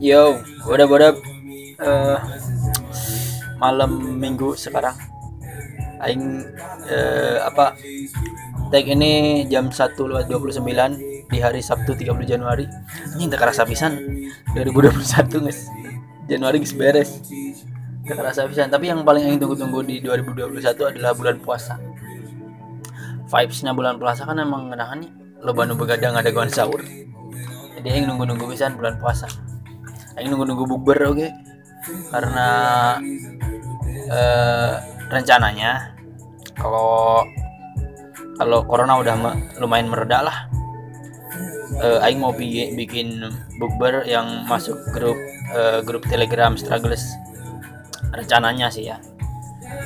Yo, what up? Eh, malam minggu sekarang. Aing eh, apa? Tag ini jam 1 lewat 29 di hari Sabtu 30 Januari. Ini tak kerasa pisan 2021 guys. Januari guys beres. Tak kerasa pisan. Tapi yang paling aing tunggu-tunggu di 2021 adalah bulan puasa. Vibesnya bulan puasa kan emang ngenahannya lo nu begadang ada gawan sahur. Jadi aing nunggu-nunggu pisan bulan puasa. Aing nunggu-nunggu bukber oke. Okay? Karena eh, rencananya kalau kalau corona udah me- lumayan mereda lah eh, Aing mau bikin, bikin bukber yang masuk grup eh, grup telegram struggles rencananya sih ya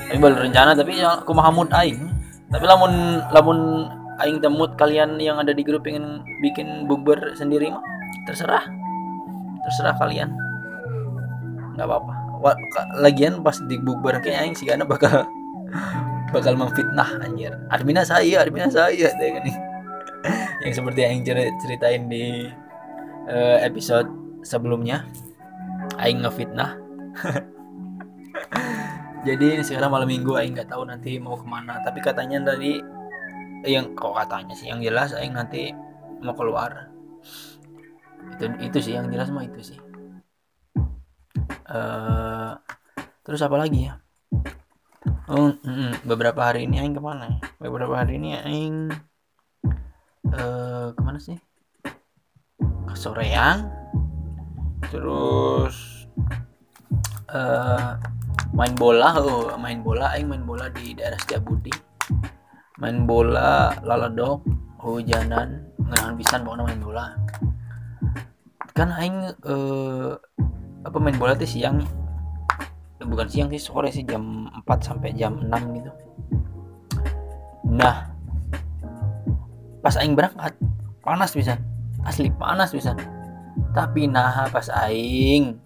tapi baru rencana tapi ya aku mahamud Aing tapi lamun lamun Aing temut kalian yang ada di grup pengen bikin bukber sendiri mah terserah terserah kalian. Nggak apa-apa. Lagian pas di bukber kayak Aing sih karena bakal bakal memfitnah anjir. Adminnya saya adminnya saya deh kan. Yang seperti yang cer- ceritain di eh, episode sebelumnya aing ngefitnah. Jadi sekarang malam minggu aing nggak tahu nanti mau ke mana. Tapi katanya tadi yang kok katanya sih yang jelas aing nanti mau keluar itu itu sih yang jelas mah itu sih eh terus apa lagi ya Oh, mm, beberapa hari ini aing ke mana? ya? Beberapa hari ini aing eh ke mana sih? Ke Soreang. Terus eh main bola, oh, main bola aing main bola di daerah Setiabudi. Main bola laladok, hujanan, ngenahan pisan pokoknya main bola. Kan aing eh apa main bola tuh siang nih. Eh, bukan siang sih sore sih jam 4 sampai jam 6 gitu. Nah pas aing berangkat panas bisa asli panas bisa tapi nah pas aing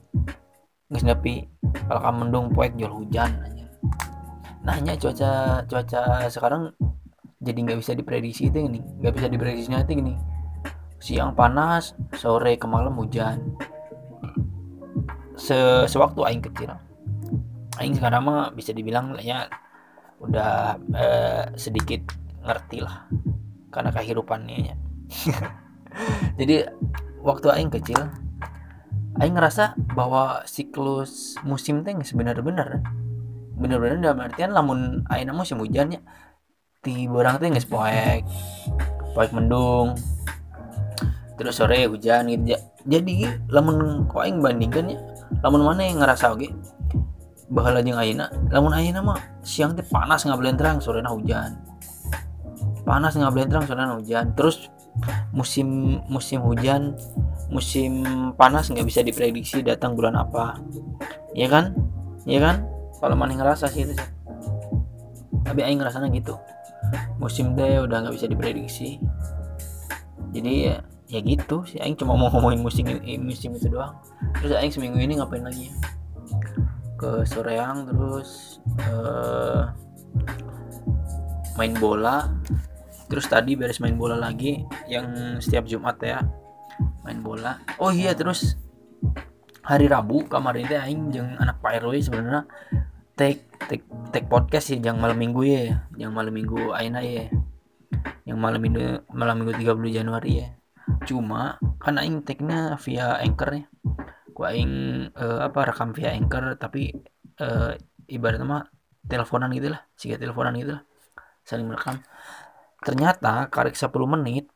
geus nepi kalau kamu mendung poek jual hujan aja nahnya cuaca cuaca sekarang jadi nggak bisa diprediksi itu gini. Nggak bisa diprediksinya itu gini siang panas sore ke malam hujan. Se sewaktu aing kecil. Aing sekarang mah bisa dibilang ya udah eh, sedikit ngerti lah karena kehidupannya ya. jadi waktu aing kecil aing ngerasa bahwa siklus musim teh geus bener-bener. Dalam artian lamun aina musim hujannya di borang teh geus poek poek mendung terus sore hujan gitu. Ja- jadi lamun aing bandingkan ya lamun mana yang ngerasa oke bahala jeung ayeuna lamun ayeuna mah siang teh panas terang sore hujan. Panas terang sore hujan. Terus musim musim hujan musim panas nggak bisa diprediksi datang bulan apa. Ya kan? Ya kan? Kalau mana ngerasa sih itu sih. Tapi aing ngerasanya gitu. Musim teh udah nggak bisa diprediksi. Jadi ya, ya gitu sih aing cuma mau ngomongin musim musim itu doang. Terus aing seminggu ini ngapain lagi? Ya ke Soreang terus eh, main bola. Terus tadi beres main bola lagi yang setiap Jumat ya main bola. Oh iya terus hari Rabu kemarin teh aing jeung anak Pak RW sebenarnya take take take podcast sih yang malam minggu ya yang malam minggu aina ya. Yang malam minggu malam minggu 30 Januari ya cuma kan aing take-nya via anchor ya ku aing eh, apa rekam via anchor tapi eh, ibaratnya mah teleponan gitu lah sih teleponan gitu lah. Saling merekam. Ternyata karek 10 menit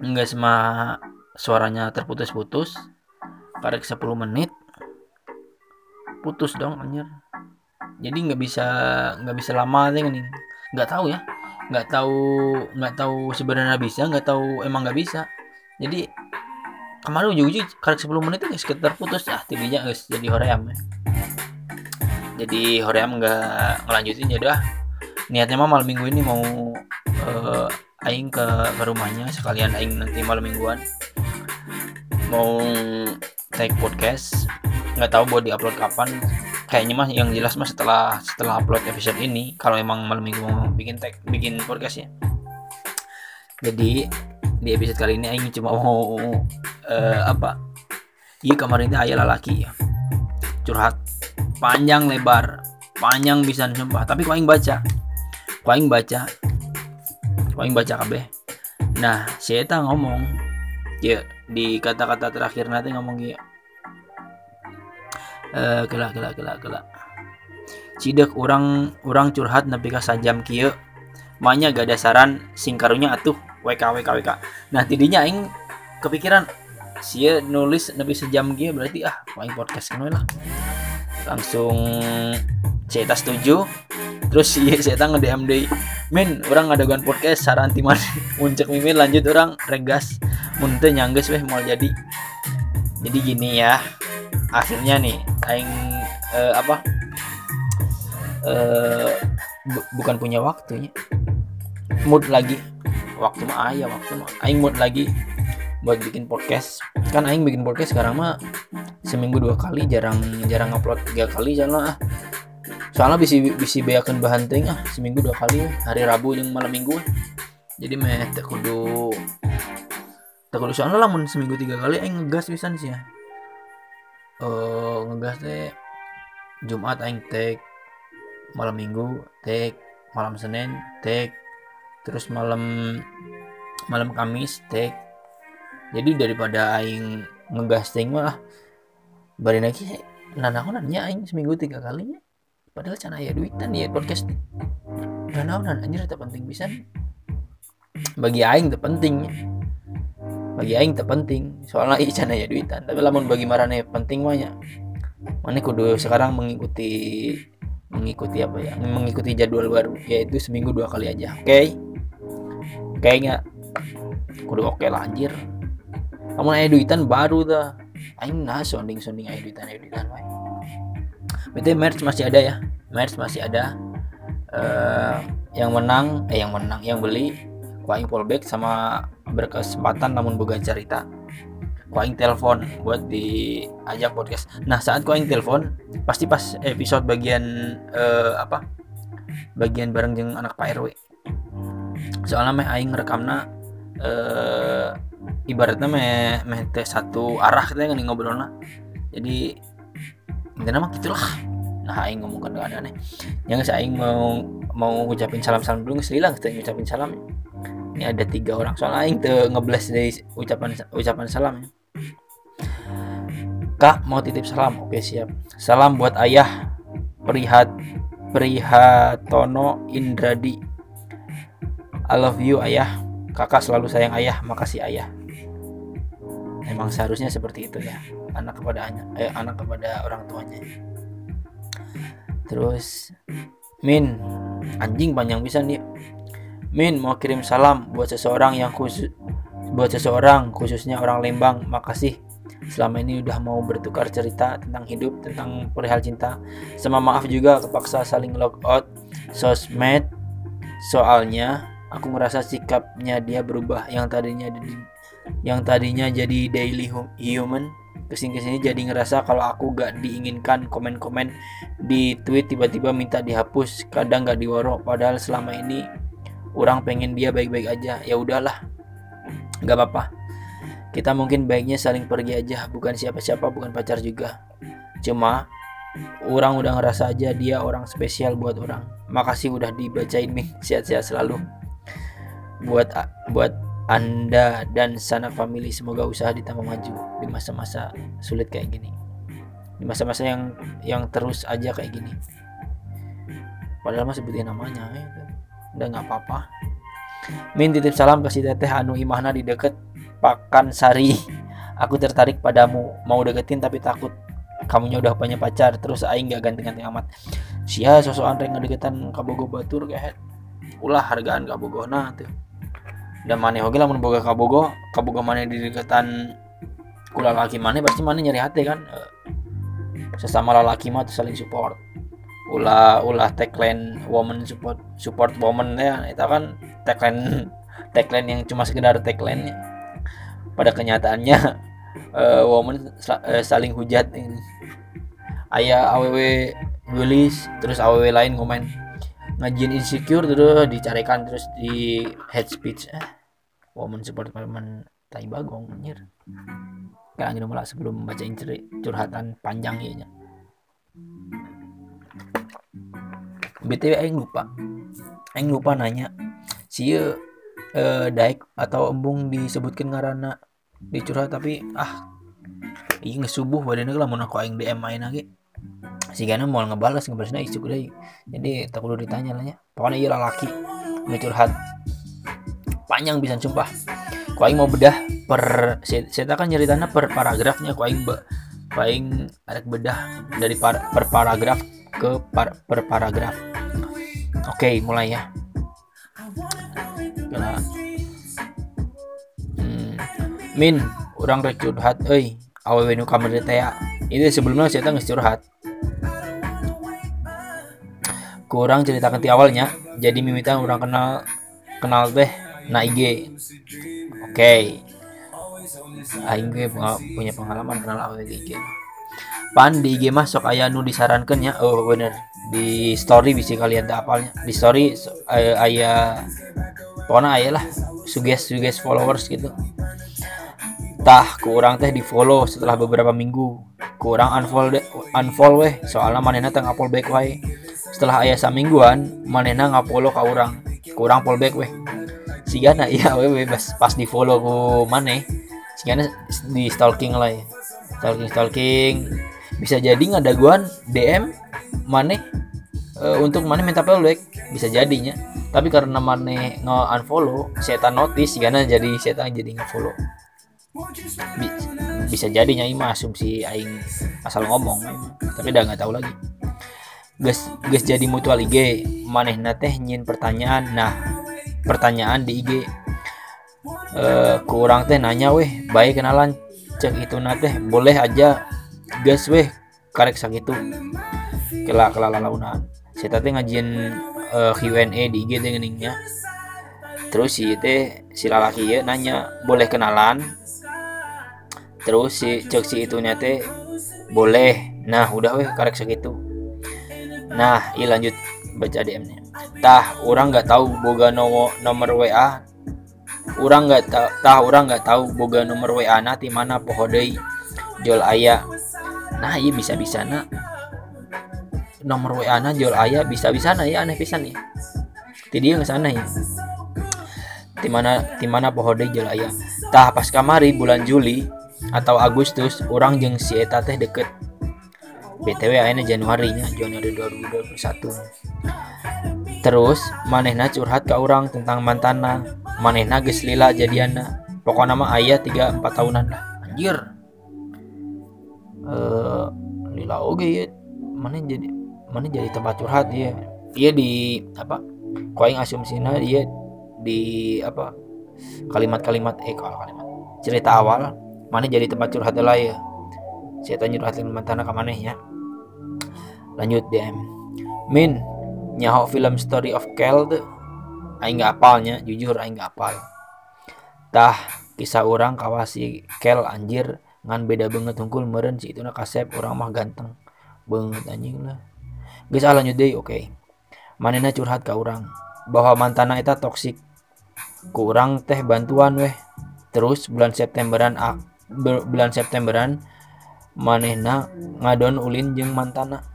enggak semua suaranya terputus-putus karek 10 menit putus dong anjir. Jadi nggak bisa nggak bisa lama deh nih nggak tahu ya nggak tahu nggak tahu sebenarnya bisa nggak tahu emang nggak bisa. Jadi kemarin ujung-ujung karek 10 menit itu sekitar putus ah tidinya guys jadi hoream ya. jadi hoream nggak ngelanjutin jadi ah niatnya mah malam minggu ini mau eh, aing ke, ke rumahnya sekalian aing nanti malam mingguan. Mau take podcast nggak tahu buat diupload kapan kayaknya mah yang jelas mah setelah setelah upload episode ini kalau emang malam minggu mau bikin tag bikin podcast ya. Jadi di episode kali ini Aing cuma mau eh, apa? Iya kemarin teh ayah laki ya. Curhat. Panjang lebar. Panjang bisa sumpah tapi kau baca. Kau baca. Kau baca kabeh. Nah saya ngomong ya di kata-kata terakhir nanti ngomong ya eh kelak kelak kelak kelak. Cidek orang orang curhat nepi ka sajam kieu. Manya gak ada saran singkarunya atuh WK WK WK nah tidinya aing kepikiran sia nulis nepi sejam kieu berarti ah paling podcast kan lah. Langsung saya setuju. Terus iya saya nge DM deh min orang ngadegan podcast saran timan muncak mimin lanjut orang regas. Muntah nyangges weh mau jadi. Jadi gini ya akhirnya nih aing eh, apa? Uh, bu bukan punya waktunya. Mood lagi. Waktu mah ayah waktu mah. Aing mood lagi buat bikin podcast. Kan aing bikin podcast sekarang mah seminggu dua kali jarang jarang upload tiga kali jalan ah. Soalnya bisa bisa beakan bahan ting ah seminggu dua kali hari rabu yang malam minggu. Jadi meh tak kudu tak kudu soalnya lah seminggu tiga kali aing ngegas bisa sih ya uh, ngegas deh Jumat aing take malam minggu take malam senin take terus malam malam kamis take jadi daripada aing ngegasting mah bari lagi nanaon nanya aing seminggu tiga kalinya padahal cana ya duitan ya podcast. Nanaon anjir tak penting bisa bagi aing tak penting bagi aing tak penting. Soalnya iya cana ya duitan. Tapi lamun bagi marane penting mah ya mana kudu sekarang mengikuti mengikuti apa ya? Mengikuti jadwal baru yaitu seminggu dua kali aja. Oke? Okay? kayaknya kudu oke okay lah anjir. Kamu aya duitan baru dah. Aing nah sounding sounding aya duitan aya duitan wae. Berarti merch masih ada ya? Merch masih ada. Uh, yang menang eh yang menang yang beli kuaing fallback sama berkesempatan namun boga cerita. Kuaing telepon buat diajak podcast. Nah saat kuaing telepon pasti pas episode bagian uh, apa? Bagian bareng jeng anak Pak RW soalnya meh aing rekamna uh, ibaratnya meh meh teh satu arah kita yang ngobrolna. Jadi intinya mah gitulah. Nah aing ngomong kan ada nih yang saya aing mau mau ngucapin salam salam dulu nggak lah kita ngucapin salam ini ada tiga orang soalnya aing tuh ngebles dari ucapan ucapan salam Kak mau titip salam. Oke siap. Salam buat ayah Prihat Prihatono Indradi. I love you ayah. Kakak selalu sayang ayah. Makasih ayah. Emang seharusnya seperti itu ya. Anak kepada eh, anak kepada orang tuanya. Terus Min, anjing panjang bisa nih. Min mau kirim salam buat seseorang yang khusus buat seseorang khususnya orang Lembang. Makasih. Selama ini udah mau bertukar cerita tentang hidup tentang perihal cinta. Sama maaf juga kepaksa saling log out sosmed. Soalnya aku ngerasa sikapnya dia berubah. Yang tadinya yang tadinya jadi daily human ke sini ke sini jadi ngerasa kalau aku gak diinginkan komen-komen di tweet tiba-tiba minta dihapus kadang gak diworo padahal selama ini orang pengen dia baik-baik aja. Ya udahlah nggak apa-apa. Kita mungkin baiknya saling pergi aja. Bukan siapa-siapa bukan pacar juga. Cuma orang udah ngerasa aja dia orang spesial buat orang. Makasih udah dibacain nih sehat-sehat selalu. Buat buat anda dan sanak family semoga usaha ditambah maju di masa-masa sulit kayak gini. Di masa-masa yang yang terus aja kayak gini. Padahal mah sebutin namanya ya. udah nggak apa-apa. Min titip salam kasih teteh anu imahna di deket Pakan Sari aku tertarik padamu. Mau deketin tapi takut. Kamunya udah punya pacar terus aing gak ganti-ganti amat. Sia sosok andre ngedeketan kabogo batur kayak ulah hargaan kabogo nah tuh dan mana oke lah boga kabogo kabogo mana di deketan kula laki mana pasti mana nyari hati kan? Eh, sesama laki mah tuh saling support. Ulah ulah tagline woman support support woman ya itu kan tagline tagline yang cuma sekedar tagline -nya. Pada kenyataannya uh, woman uh, saling hujat ini. Ayah aww nulis terus aww lain ngomen ngajin insecure terus dicarikan terus di head speech. Eh woman support woman tai bagong anjir. Kan angin mulai sebelum bacain curhatan panjang ya btw aing lupa. Aing lupa nanya si uh, daik atau embung disebutkan ngarana dicurhat tapi ah ini subuh badannya lah mau aku aing DM main lagi si Gana mau ngebalas ngebalasnya isuk deh. Jadi tak perlu ditanya lah ya. Pokoknya iya laki. Curhat. Panjang bisa sumpah. Ku aing mau bedah per saya kan nyeritanya per paragrafnya. Ku aing be, aing ada bedah dari par, per paragraf ke par, per paragraf. Oke mulai ya. Kena. Hmm. min orang rek curhat euy. Awewe nu kamar ya ini sebelumnya saya tanggung curhat. Kurang ceritakan di awalnya jadi mimita orang kenal kenal teh na IG oke. Okay. Aing gue punya pengalaman kenal awal di IG pan di IG mah sok ayah nu disarankan ya oh bener. Di story bisa kalian tak apalnya di story ayah pokoknya ayah lah suges suges followers gitu. Tah kurang teh di follow setelah beberapa minggu kurang unfollow deh unfollow weh. Soalnya mana tengah upload back wae. Setelah ayah samingguan manena ngapolo ka orang kurang fallback weh. Sigana iya weh weh pas, di follow ku mana sigana di stalking lah ya. Stalking stalking. Bisa jadi ngadaguan DM mana uh, untuk mana minta fallback bisa jadinya. Tapi karena mana nge unfollow setan notice sigana jadi setan jadi nge follow bisa jadinya ima asumsi aing asal ngomong tapi udah nggak tahu lagi. Guys guys jadi mutual IG maneh teh nyin pertanyaan. Nah pertanyaan di IG uh, kurang teh nanya weh baik kenalan cek itu nate boleh aja? Guys weh karek sakitu kela kela lalaunan saya teh ngajin uh, Q&A di IG teh terus si teh si lalaki ya nanya boleh kenalan terus si cek si itu teh boleh. Nah udah weh karek segitu. Nah i lanjut baca DM nya tah orang nggak tahu boga nomor nomor WA orang nggak tahu tah orang nggak tahu boga nomor WA na di mana pohodei jual ayah nah iya bisa bisa na nomor WA na jual ayah bisa bisa na ya aneh pisan ya jadi yang sana ya di mana di mana pohodei jual ayah tah pas kamari bulan Juli atau Agustus orang jeng si eta teh deket. BTW akhirnya Januari nya Januari 2021 terus manehna curhat ke orang tentang mantana. Manehna geus lila jadiana pokoknya nama ayah 3 4 tahunan lah. Anjir. Eh lila oke ya mana jadi mana jadi tempat curhat ya dia di apa koing asumsinya dia di apa kalimat-kalimat eh kalau kalimat cerita awal mana jadi tempat curhat lah ya. Saya tanya curhat mantan ke mana ya? Lanjut DM Min nyaho film Story of Kel tuh aing nggak apalnya jujur aing nggak apal. Tah kisah orang kawasi Kel anjir. Ngan beda banget tungkul meren si itu kasep orang mah ganteng. Banget anjing lah. Guys ah lanjut deh oke. Okay. manena curhat ke orang bahwa mantana eta toksik. Kurang teh bantuan weh. Terus bulan Septemberan ah, bulan Septemberan manehna ngadon ulin jeng mantana.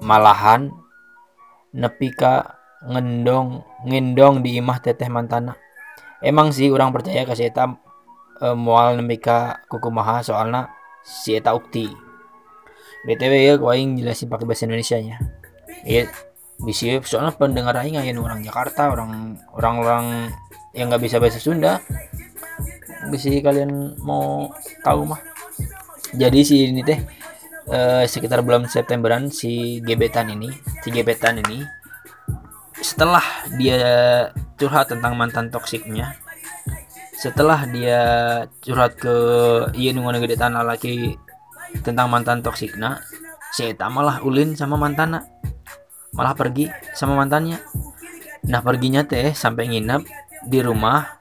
Malahan nepi ka ngendong ngendong di imah teteh mantana. Emang sih orang percaya ke si eta e, mual nepi ka kukumaha soalna si eta ukti. Btw ya gua yang jelasin pakai bahasa Indonesia nya ya bisa soalnya pendengar aing orang Jakarta orang orang orang yang nggak bisa bahasa Sunda bisa kalian mau tahu mah. Jadi si ini teh uh, sekitar bulan Septemberan si gebetan ini si gebetan ini setelah dia curhat tentang mantan toksiknya setelah dia curhat ke iya gede tanah laki tentang mantan toksiknya si Eta malah ulin sama mantannya malah pergi sama mantannya. Nah perginya teh sampai nginep di rumah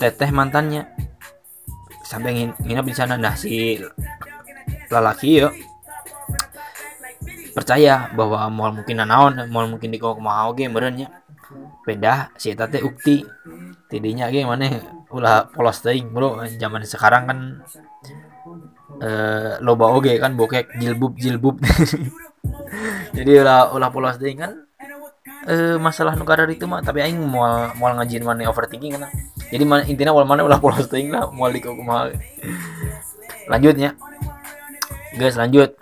teteh mantannya. Sampai nginep di sana. Nah si lelaki yuk percaya bahwa mal mungkin naon mal mungkin di kau mau ge merenya beda si tete ukti. Tidinya ge mana ulah polos teuing bro. Zaman sekarang kan eh loba oge kan bokek jilbub jilbub jadi ulah ulah polos deh kan eh masalah negara itu mah tapi aing mau mau ngajin mana overthinking kan jadi mana intinya awal mana ulah polos deh lah mau di lanjutnya guys lanjut.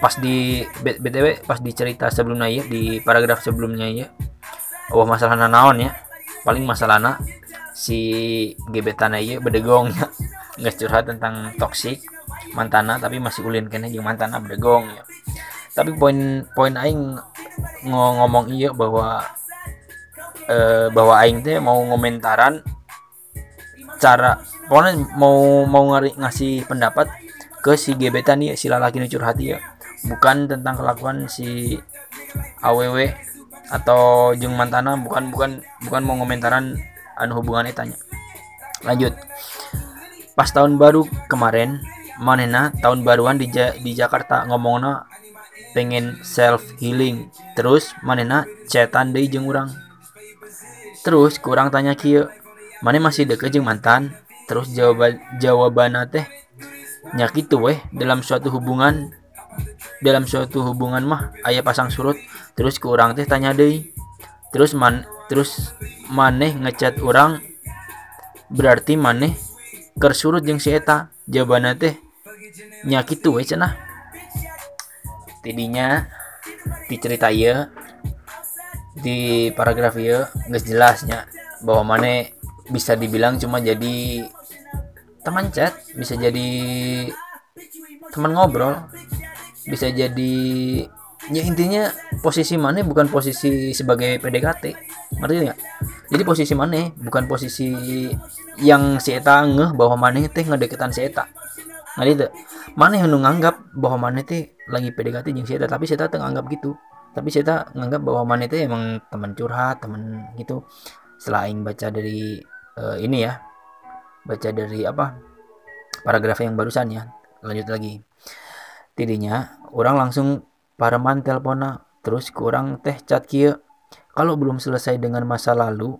Pas di btw pas di cerita sebelumnya ya di paragraf sebelumnya ya oh masalah nanaon ya. Paling masalahnya si gebetan ya bedegong ya nggak curhat tentang toksik mantana tapi masih ulin kena jeung mantana berdegong ya tapi poin poin aing ngomong iya bahwa eh, bahwa aing teh mau ngomentaran cara pokoknya mau mau ngari, ngasih pendapat ke si gebetan ya si lalaki nu curhat ya bukan tentang kelakuan si aww atau jeng mantana bukan bukan bukan mau ngomentaran anu hubungannya tanya lanjut. Pas tahun baru kemarin manena tahun baruan di, ja di Jakarta ngomongnya pengen self healing terus manena cetan deh jeng orang terus kurang tanya kia mana masih deket jeng mantan? Terus jawaban jawaban teh nyakit tuh weh dalam suatu hubungan dalam suatu hubungan mah ayah pasang surut. Terus kurang teh tanya deh terus man terus maneh ngecat orang berarti maneh kersurut jeng si eta? Jawabannya teh nyakit tuh we cenah tidinya dicerita ya di paragraf ya nggak jelasnya bahwa mana bisa dibilang cuma jadi teman chat bisa jadi teman ngobrol bisa jadi ya intinya posisi mana bukan posisi sebagai PDKT ngerti nggak jadi posisi mana bukan posisi yang si eta ngeh bahwa mana teh ngedeketan si eta nggak itu mana yang nganggap bahwa mana teh lagi PDKT jeung si eta tapi si eta teh nganggap gitu. Tapi eta nganggap bahwa mana teh emang teman curhat teman gitu. Selain baca dari uh, ini ya baca dari apa paragraf yang barusan ya. Lanjut lagi. Tidinya orang langsung pareman telpona terus kurang teh chat kia kalau belum selesai dengan masa lalu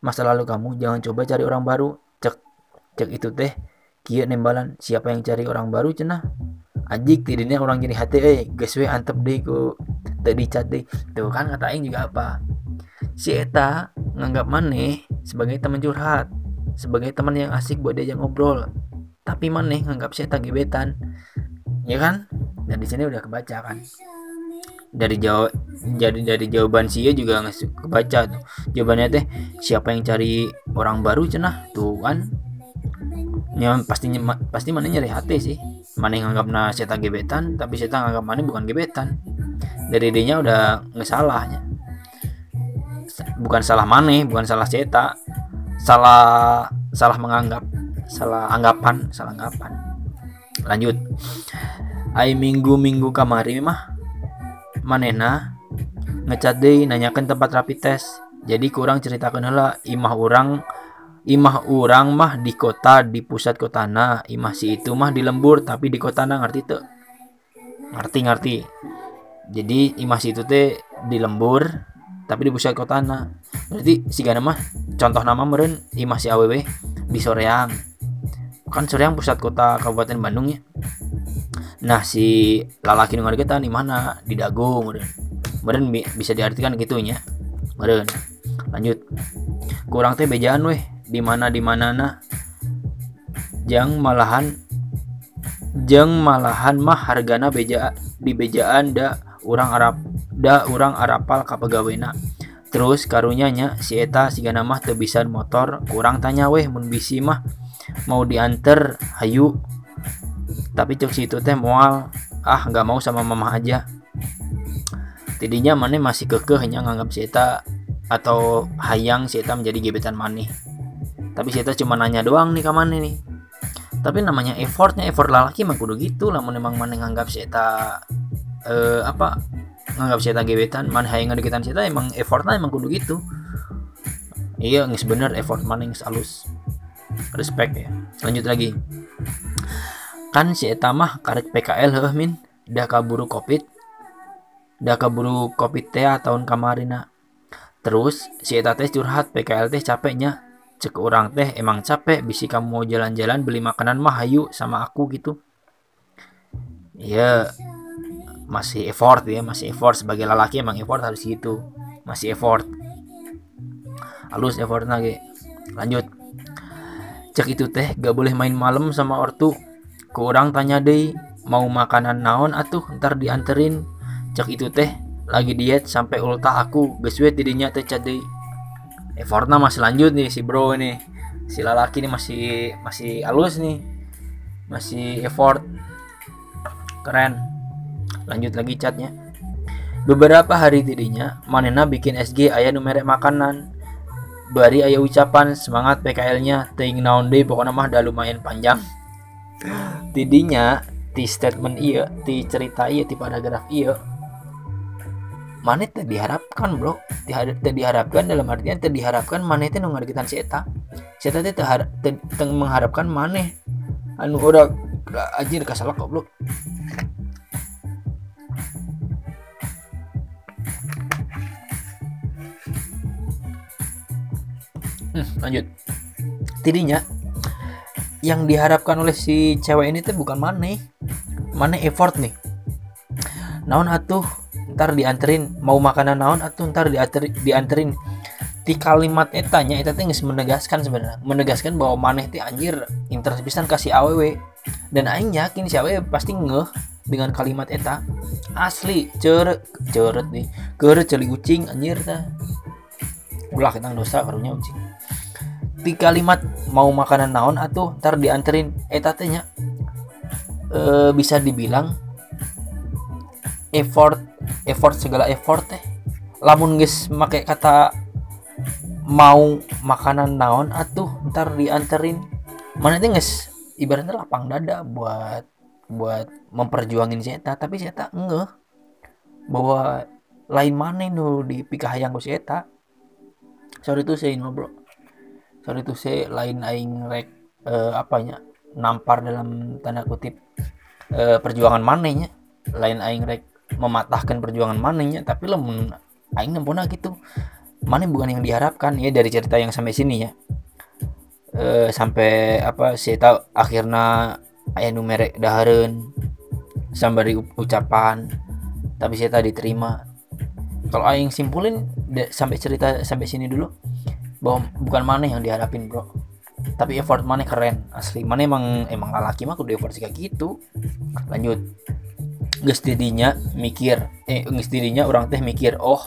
masa lalu kamu jangan coba cari orang baru. Cek cek itu teh kia nembalan siapa yang cari orang baru cenah? Anjik tidaknya orang jadi hati eh. Guys we antep deh ku tadi chat deh. Tuh kan kata aing juga apa? Si Eta nganggap maneh sebagai teman curhat sebagai teman yang asik buat diajak ngobrol. Tapi maneh nganggap si Eta gebetan. Ya kan? Dan di sini udah kebaca kan? Dari jawab jadi dari jawaban sih juga nggak kebaca tuh. Jawabannya teh siapa yang cari orang baru cenah? Tuh kan ya pastinya pasti mana nyari hati sih. Mana yang nganggap nah gebetan tapi saya nganggap mana bukan gebetan. Dari idenya udah nggak salahnya bukan salah mana bukan salah ceta salah salah menganggap salah anggapan salah anggapan. Lanjut. Ay minggu-minggu kamari mah manena ngecat deh nanyakan tempat rapid test jadi kurang ceritakan lah imah orang imah orang mah di kota di pusat kota na imah si itu mah di lembur tapi di kota na ngerti tuh ngerti ngerti. Jadi imah si itu teh di lembur tapi di pusat kota na berarti si gana mah contoh nama meren imah si aww di soreang. Kan soreang pusat kota kabupaten bandung ya. Nah si lalaki nunggu kita di mana di dagu meren meren bisa diartikan gitunya. Meren lanjut. Kurang teh bejaan weh di mana di mana nah? Jang malahan jang malahan mah hargana beja di bejaan da orang Arab da orang Arapal kapegawena terus karunyanya si eta si gana mah tebisan motor kurang tanya weh mun bisi mah mau diantar hayu. Tapi cek situ teh mual ah nggak mau sama mama aja. Tidinya mana masih kekeh hanya nganggap Sita atau hayang Sita menjadi gebetan maneh tapi Sita cuma nanya doang nih kamane nih. Tapi namanya effortnya effort lelaki mah kudu gitu lah. Memang mana nganggap Sita eh, apa nganggap Sita gebetan. Mana hayang ngedeketan Sita emang effortnya emang kudu gitu. Iya nggak bener effort mana yang halus respect ya. Lanjut lagi. Kan si eta mah karek PKL heuh min. Dah kaburu covid. Dah kaburu covid teh tahun kamarina. Terus si eta curhat PKL teh capeknya cek orang teh emang capek? Bisi kamu mau jalan-jalan beli makanan mah hayu sama aku gitu. Ya masih effort ya masih effort. Sebagai lelaki emang effort harus gitu. Masih effort. Halus effort lagi lanjut. Cek itu teh gak boleh main malam sama ortu. Ke orang tanya deh mau makanan naon atuh? Ntar dianterin. Cek itu teh lagi diet sampai ultah aku. Beswe tidinya teh cadi effortnya masih lanjut nih si bro ini. Si lalaki ini masih masih halus nih. Masih effort. Keren. Lanjut lagi chatnya beberapa hari tidinya manena bikin SG ayah numerek makanan. Bari ayah ucapan semangat PKL nya ting naon deh pokoknya mah udah lumayan panjang. Tidinya di statement iya di cerita iya di paragraf iya mana teh diharapkan bro. Teh diharapkan dalam artian teh diharapkan mana teh nunggu kita si eta. Si eta teh mengharapkan mana anu udah anjir kasalah bro hmm, lanjut. Tidinya yang diharapkan oleh si cewek ini tuh bukan mana mana effort nih. Naon atuh ntar dianterin mau makanan naon atuh ntar dianterin dianterin. Di kalimat etanya itu tuh menegaskan sebenarnya. Menegaskan bahwa maneh teh anjir interest pisan kasih aww dan aing yakin si aww pasti ngeh dengan kalimat eta. Asli ceret ceret nih kere celi ucing anjir tah ulah kita dosa karunya ucing di kalimat mau makanan naon atau ntar dianterin etatnya e, bisa dibilang effort effort segala effort teh. Lamun guys make kata mau makanan naon atau ntar dianterin. Mana itu guys ibaratnya lapang dada buat buat memperjuangin Zeta tapi Zeta enggak. Bahwa lain mana nu di pikahayang ku Zeta sorry tuh saya bro. Sorry itu saya lain aing rek uh, apanya nampar dalam tanda kutip uh, perjuangan manenya lain aing rek mematahkan perjuangan manenya tapi lo aing nempona gitu. Mana bukan yang diharapkan ya dari cerita yang sampai sini ya. Uh, sampai apa saya tahu akhirnya ayah numerek dahareun sampai ucapan tapi saya tadi terima kalau aing simpulin sampai cerita sampai sini dulu bahwa bukan mana yang diharapin bro. Tapi effort mana keren asli. Mana emang emang laki mah kudu effort kayak gitu. Lanjut Gus didinya mikir eh gus didinya orang teh mikir oh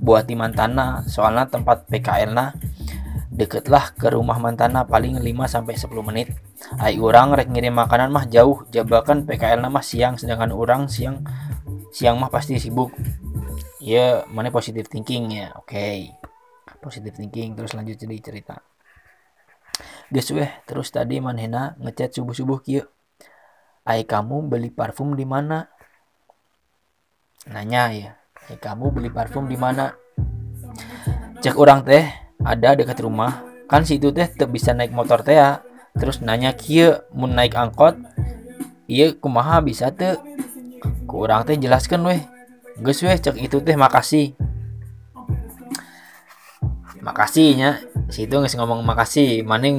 buat di mantana soalnya tempat PKL na deket lah ke rumah mantana paling 5 sampai 10 menit. Ai orang rek ngirim makanan mah jauh jabakan PKL mah siang sedangkan orang siang siang mah pasti sibuk. Ya mana positif thinking ya oke. Okay positive thinking terus lanjut jadi cerita. Guys weh terus tadi manhena ngechat subuh subuh kia ay kamu beli parfum di mana nanya ya ay kamu beli parfum di mana? Cek orang teh ada dekat rumah. Kan situ teh teh bisa naik motor teh ya. Terus nanya kia mau naik angkot? Iya kumaha bisa teh kurang teh jelaskan weh guys weh cek itu teh makasih. Makasihnya? Situ nggak ngomong makasih. Mana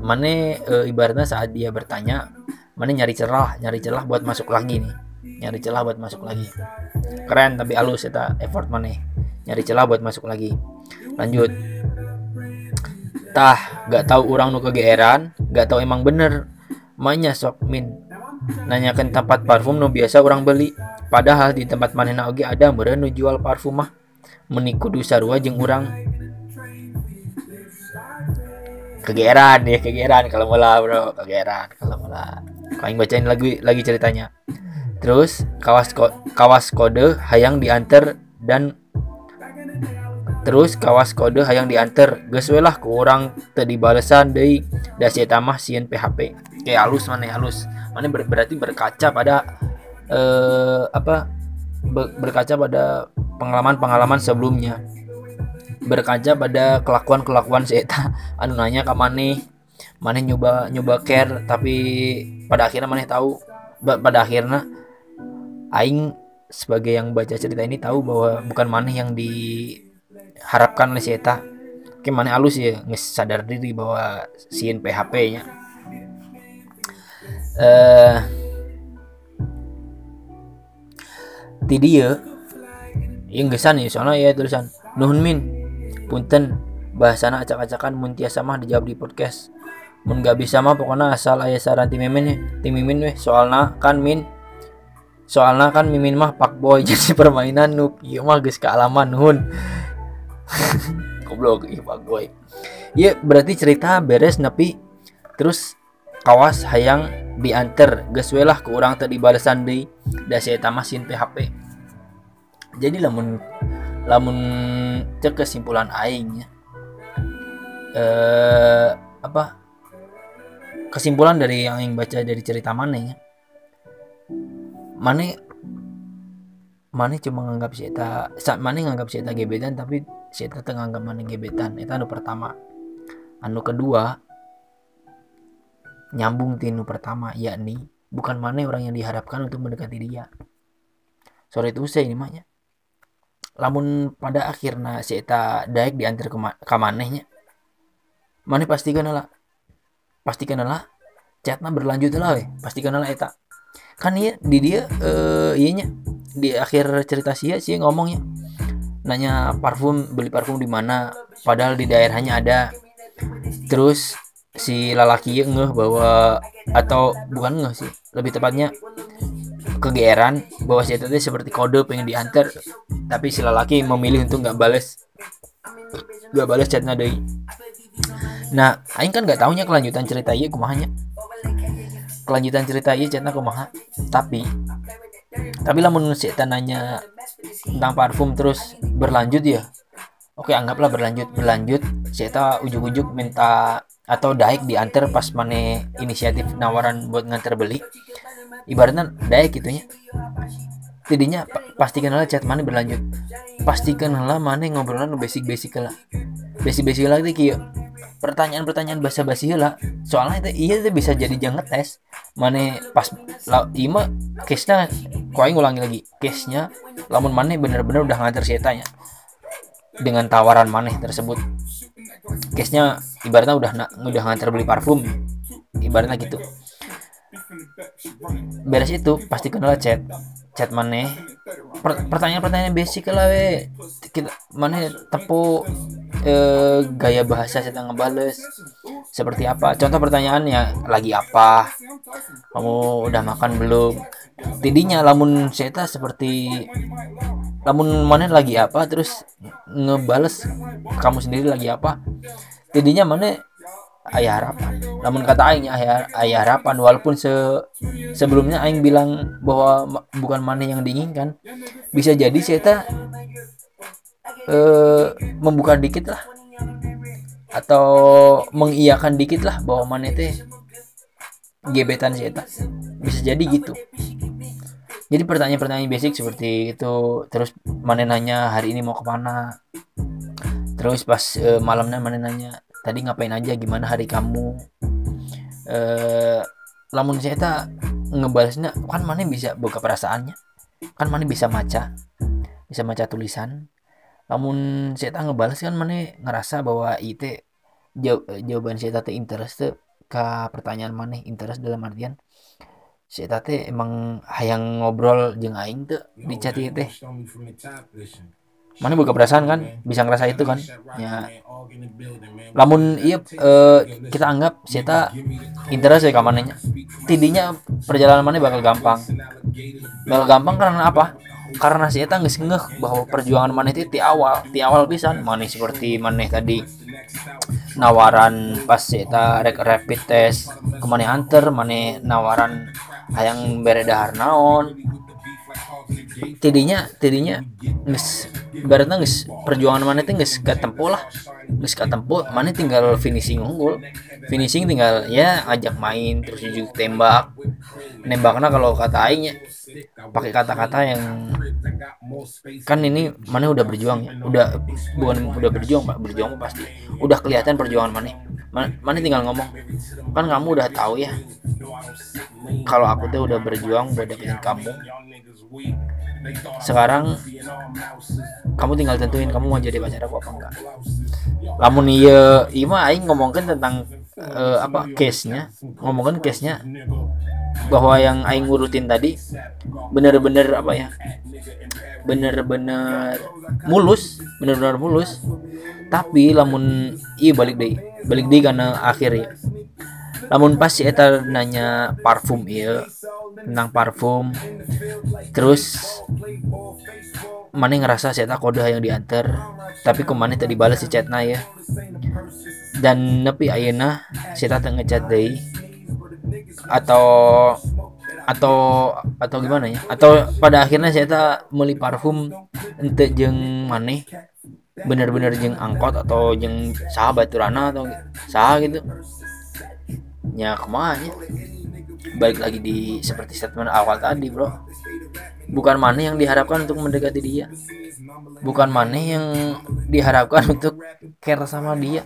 mana e, ibaratnya saat dia bertanya mana nyari celah nyari celah buat masuk lagi nih nyari celah buat masuk lagi. Keren tapi halus ya effort mana? Nyari celah buat masuk lagi. Lanjut. Tah gak tahu orang nu kegeeran gak tahu emang bener. Mainnya sok min. Nanyakan tempat parfum nu biasa orang beli. Padahal di tempat mana oge ada meren nu jual parfum mah. Meniku sarua jeng orang kegeran ya kegeran kalau mula bro. Kegeran kalau mula kau bacain lagi lagi ceritanya terus kawas ko, kawas kode hayang diantar dan terus kawas kode hayang diantar. Geus lah kurang tadi balasan dari dasi tamah sieun PHP kayak halus mana halus mana ber, berarti berkaca pada eh, apa berkaca pada pengalaman-pengalaman sebelumnya. Berkaca pada kelakuan-kelakuan si Eta. Anu nanya ke Maneh Maneh nyoba nyoba care tapi pada akhirnya Maneh tahu pada akhirnya Aing sebagai yang baca cerita ini tahu bahwa bukan Maneh yang diharapkan oleh si Eta. Oke mana halus ya nggak sadar diri bahwa sin PHP nya eh ti dia yang gesan ya soalnya ya tulisan nuhun min punten bahasana acak-acakan mun tiasa mah dijawab di podcast. Mun gak bisa mah pokoknya asal ayah saran tim mimin ya tim mimin weh soalnya kan min soalnya kan mimin mah pak boy jadi permainan nuk iya mah guys kealaman nuhun goblok iya pak boy. Iya berarti cerita beres napi terus kawas hayang diantar. Geus ke orang tadi balasan deui da saya tamasin PHP jadi lamun lamun cek kesimpulan aing ya eh apa? Kesimpulan dari yang yang baca dari cerita mana ya mana mana cuma nganggap Seta mana nganggap Seta gebetan tapi Seta tenganggap mana gebetan. Itu anu pertama. Anu kedua nyambung tinu pertama yakni bukan mana orang yang diharapkan untuk mendekati dia. Sore itu saya ini maknya lamun pada akhirnya Seta daik diantar ke, ke manehnya mana pastikan lah pastikan lah chatnya berlanjut lah we pastikan lah eta kan iya di dia eh iya di akhir cerita sia sih ngomongnya nanya parfum beli parfum di mana padahal di daerahnya ada. Terus si lalaki ngeh bahwa atau bukan ngeh sih lebih tepatnya kegeeran bahwa si itu seperti kode pengen diantar tapi si lalaki memilih untuk nggak balas nggak balas chatnya dari nah aing kan nggak tahunya kelanjutan cerita iya kumahanya kelanjutan cerita iya chatnya kumaha tapi tapi menurut si nanya tentang parfum terus berlanjut ya oke anggaplah berlanjut berlanjut. Saya ujuk-ujuk minta atau daik diantar pas mana inisiatif nawaran buat nganter beli. Ibaratnya daik gitunya jadinya pastikan lah chat mana berlanjut. Pastikan lah mana ngobrolan basic-basic lah basic-basic lagi kyo pertanyaan-pertanyaan bahasa basi lah. Soalnya itu iya itu bisa jadi jangan tes. Mana pas lah ima case nya kau ngulangi lagi case nya lamun mana bener-bener udah nganter saya tanya dengan tawaran mana tersebut. Case nya ibaratnya udah udah nganter beli parfum ibaratnya gitu. Beres itu pasti kenal chat chat mana? Pertanyaan-pertanyaan basic lah we. Kita mana tepu eh, gaya bahasa saya ngebales seperti apa? Contoh pertanyaannya lagi apa? Kamu udah makan belum? Tidinya lamun saya seperti lamun mana lagi apa? Terus ngebales kamu sendiri lagi apa? Tidinya mana ayah harapan. Namun kata aing ayah, ayah harapan walaupun se sebelumnya aing bilang bahwa bukan mana yang diinginkan bisa jadi saya eh, membuka dikit lah. Atau mengiyakan dikit lah bahwa mana teh gebetan saya bisa jadi gitu. Jadi pertanyaan-pertanyaan basic seperti itu terus mana nanya hari ini mau ke mana? Terus pas e, malamnya mana nanya tadi ngapain aja gimana hari kamu? Eh lamun saya tak ngebalasnya kan mana bisa buka perasaannya? Kan mana bisa maca? Bisa maca tulisan. Namun saya tak ngebalas kan mana ngerasa bahwa itu jawab, jawaban saya tak interest ke pertanyaan mana interest dalam artian saya teh emang hayang ngobrol jeng aing tuh di chat teh mana buka perasaan kan? Bisa ngerasa itu kan? Ya. lamun iya uh, kita anggap kita interest ya kamarnya tidinya perjalanan mana bakal gampang? Bakal gampang karena apa? Karena si Eta nggak ngeh bahwa perjuangan mana itu di awal di awal bisa mana seperti mana tadi nawaran pas si Eta rapid test ke mana hunter mana nawaran hayang beredar naon tidinya tidinya nges ibaratnya nges perjuangan mana itu nges tempo lah. Nges tempo mana tinggal finishing unggul. Finishing tinggal ya ajak main terus juga tembak. Nembaknya kalau kata aingnya pakai kata-kata yang kan ini mana udah berjuang ya. Udah bukan udah berjuang pak berjuang pasti. Udah kelihatan perjuangan mana. Mana tinggal ngomong. Kan kamu udah tahu ya kalau aku tuh udah berjuang buat dapetin kamu sekarang kamu tinggal tentuin kamu mau jadi pacar aku apa enggak. Lamun iya iya mah aing ngomongin tentang uh, apa case nya ngomongin case nya bahwa yang aing ngurutin tadi bener-bener apa ya bener-bener mulus bener-bener mulus. Tapi lamun iya balik deh balik deh karena akhir ya lamun pas si eta nanya parfum iya tentang parfum terus mana ngerasa saya tak kode yang diantar tapi ke mana tadi balas si chatnya ya. Dan nepi ayana saya tak ngechat deh atau atau atau gimana ya? Atau pada akhirnya saya tak beli parfum ente jeng maneh bener-bener jeng angkot atau jeng sahabat turana atau sah gitu. Ya ke mana balik lagi di seperti statement awal tadi bro bukan mana yang diharapkan untuk mendekati dia. Bukan mana yang diharapkan untuk care sama dia.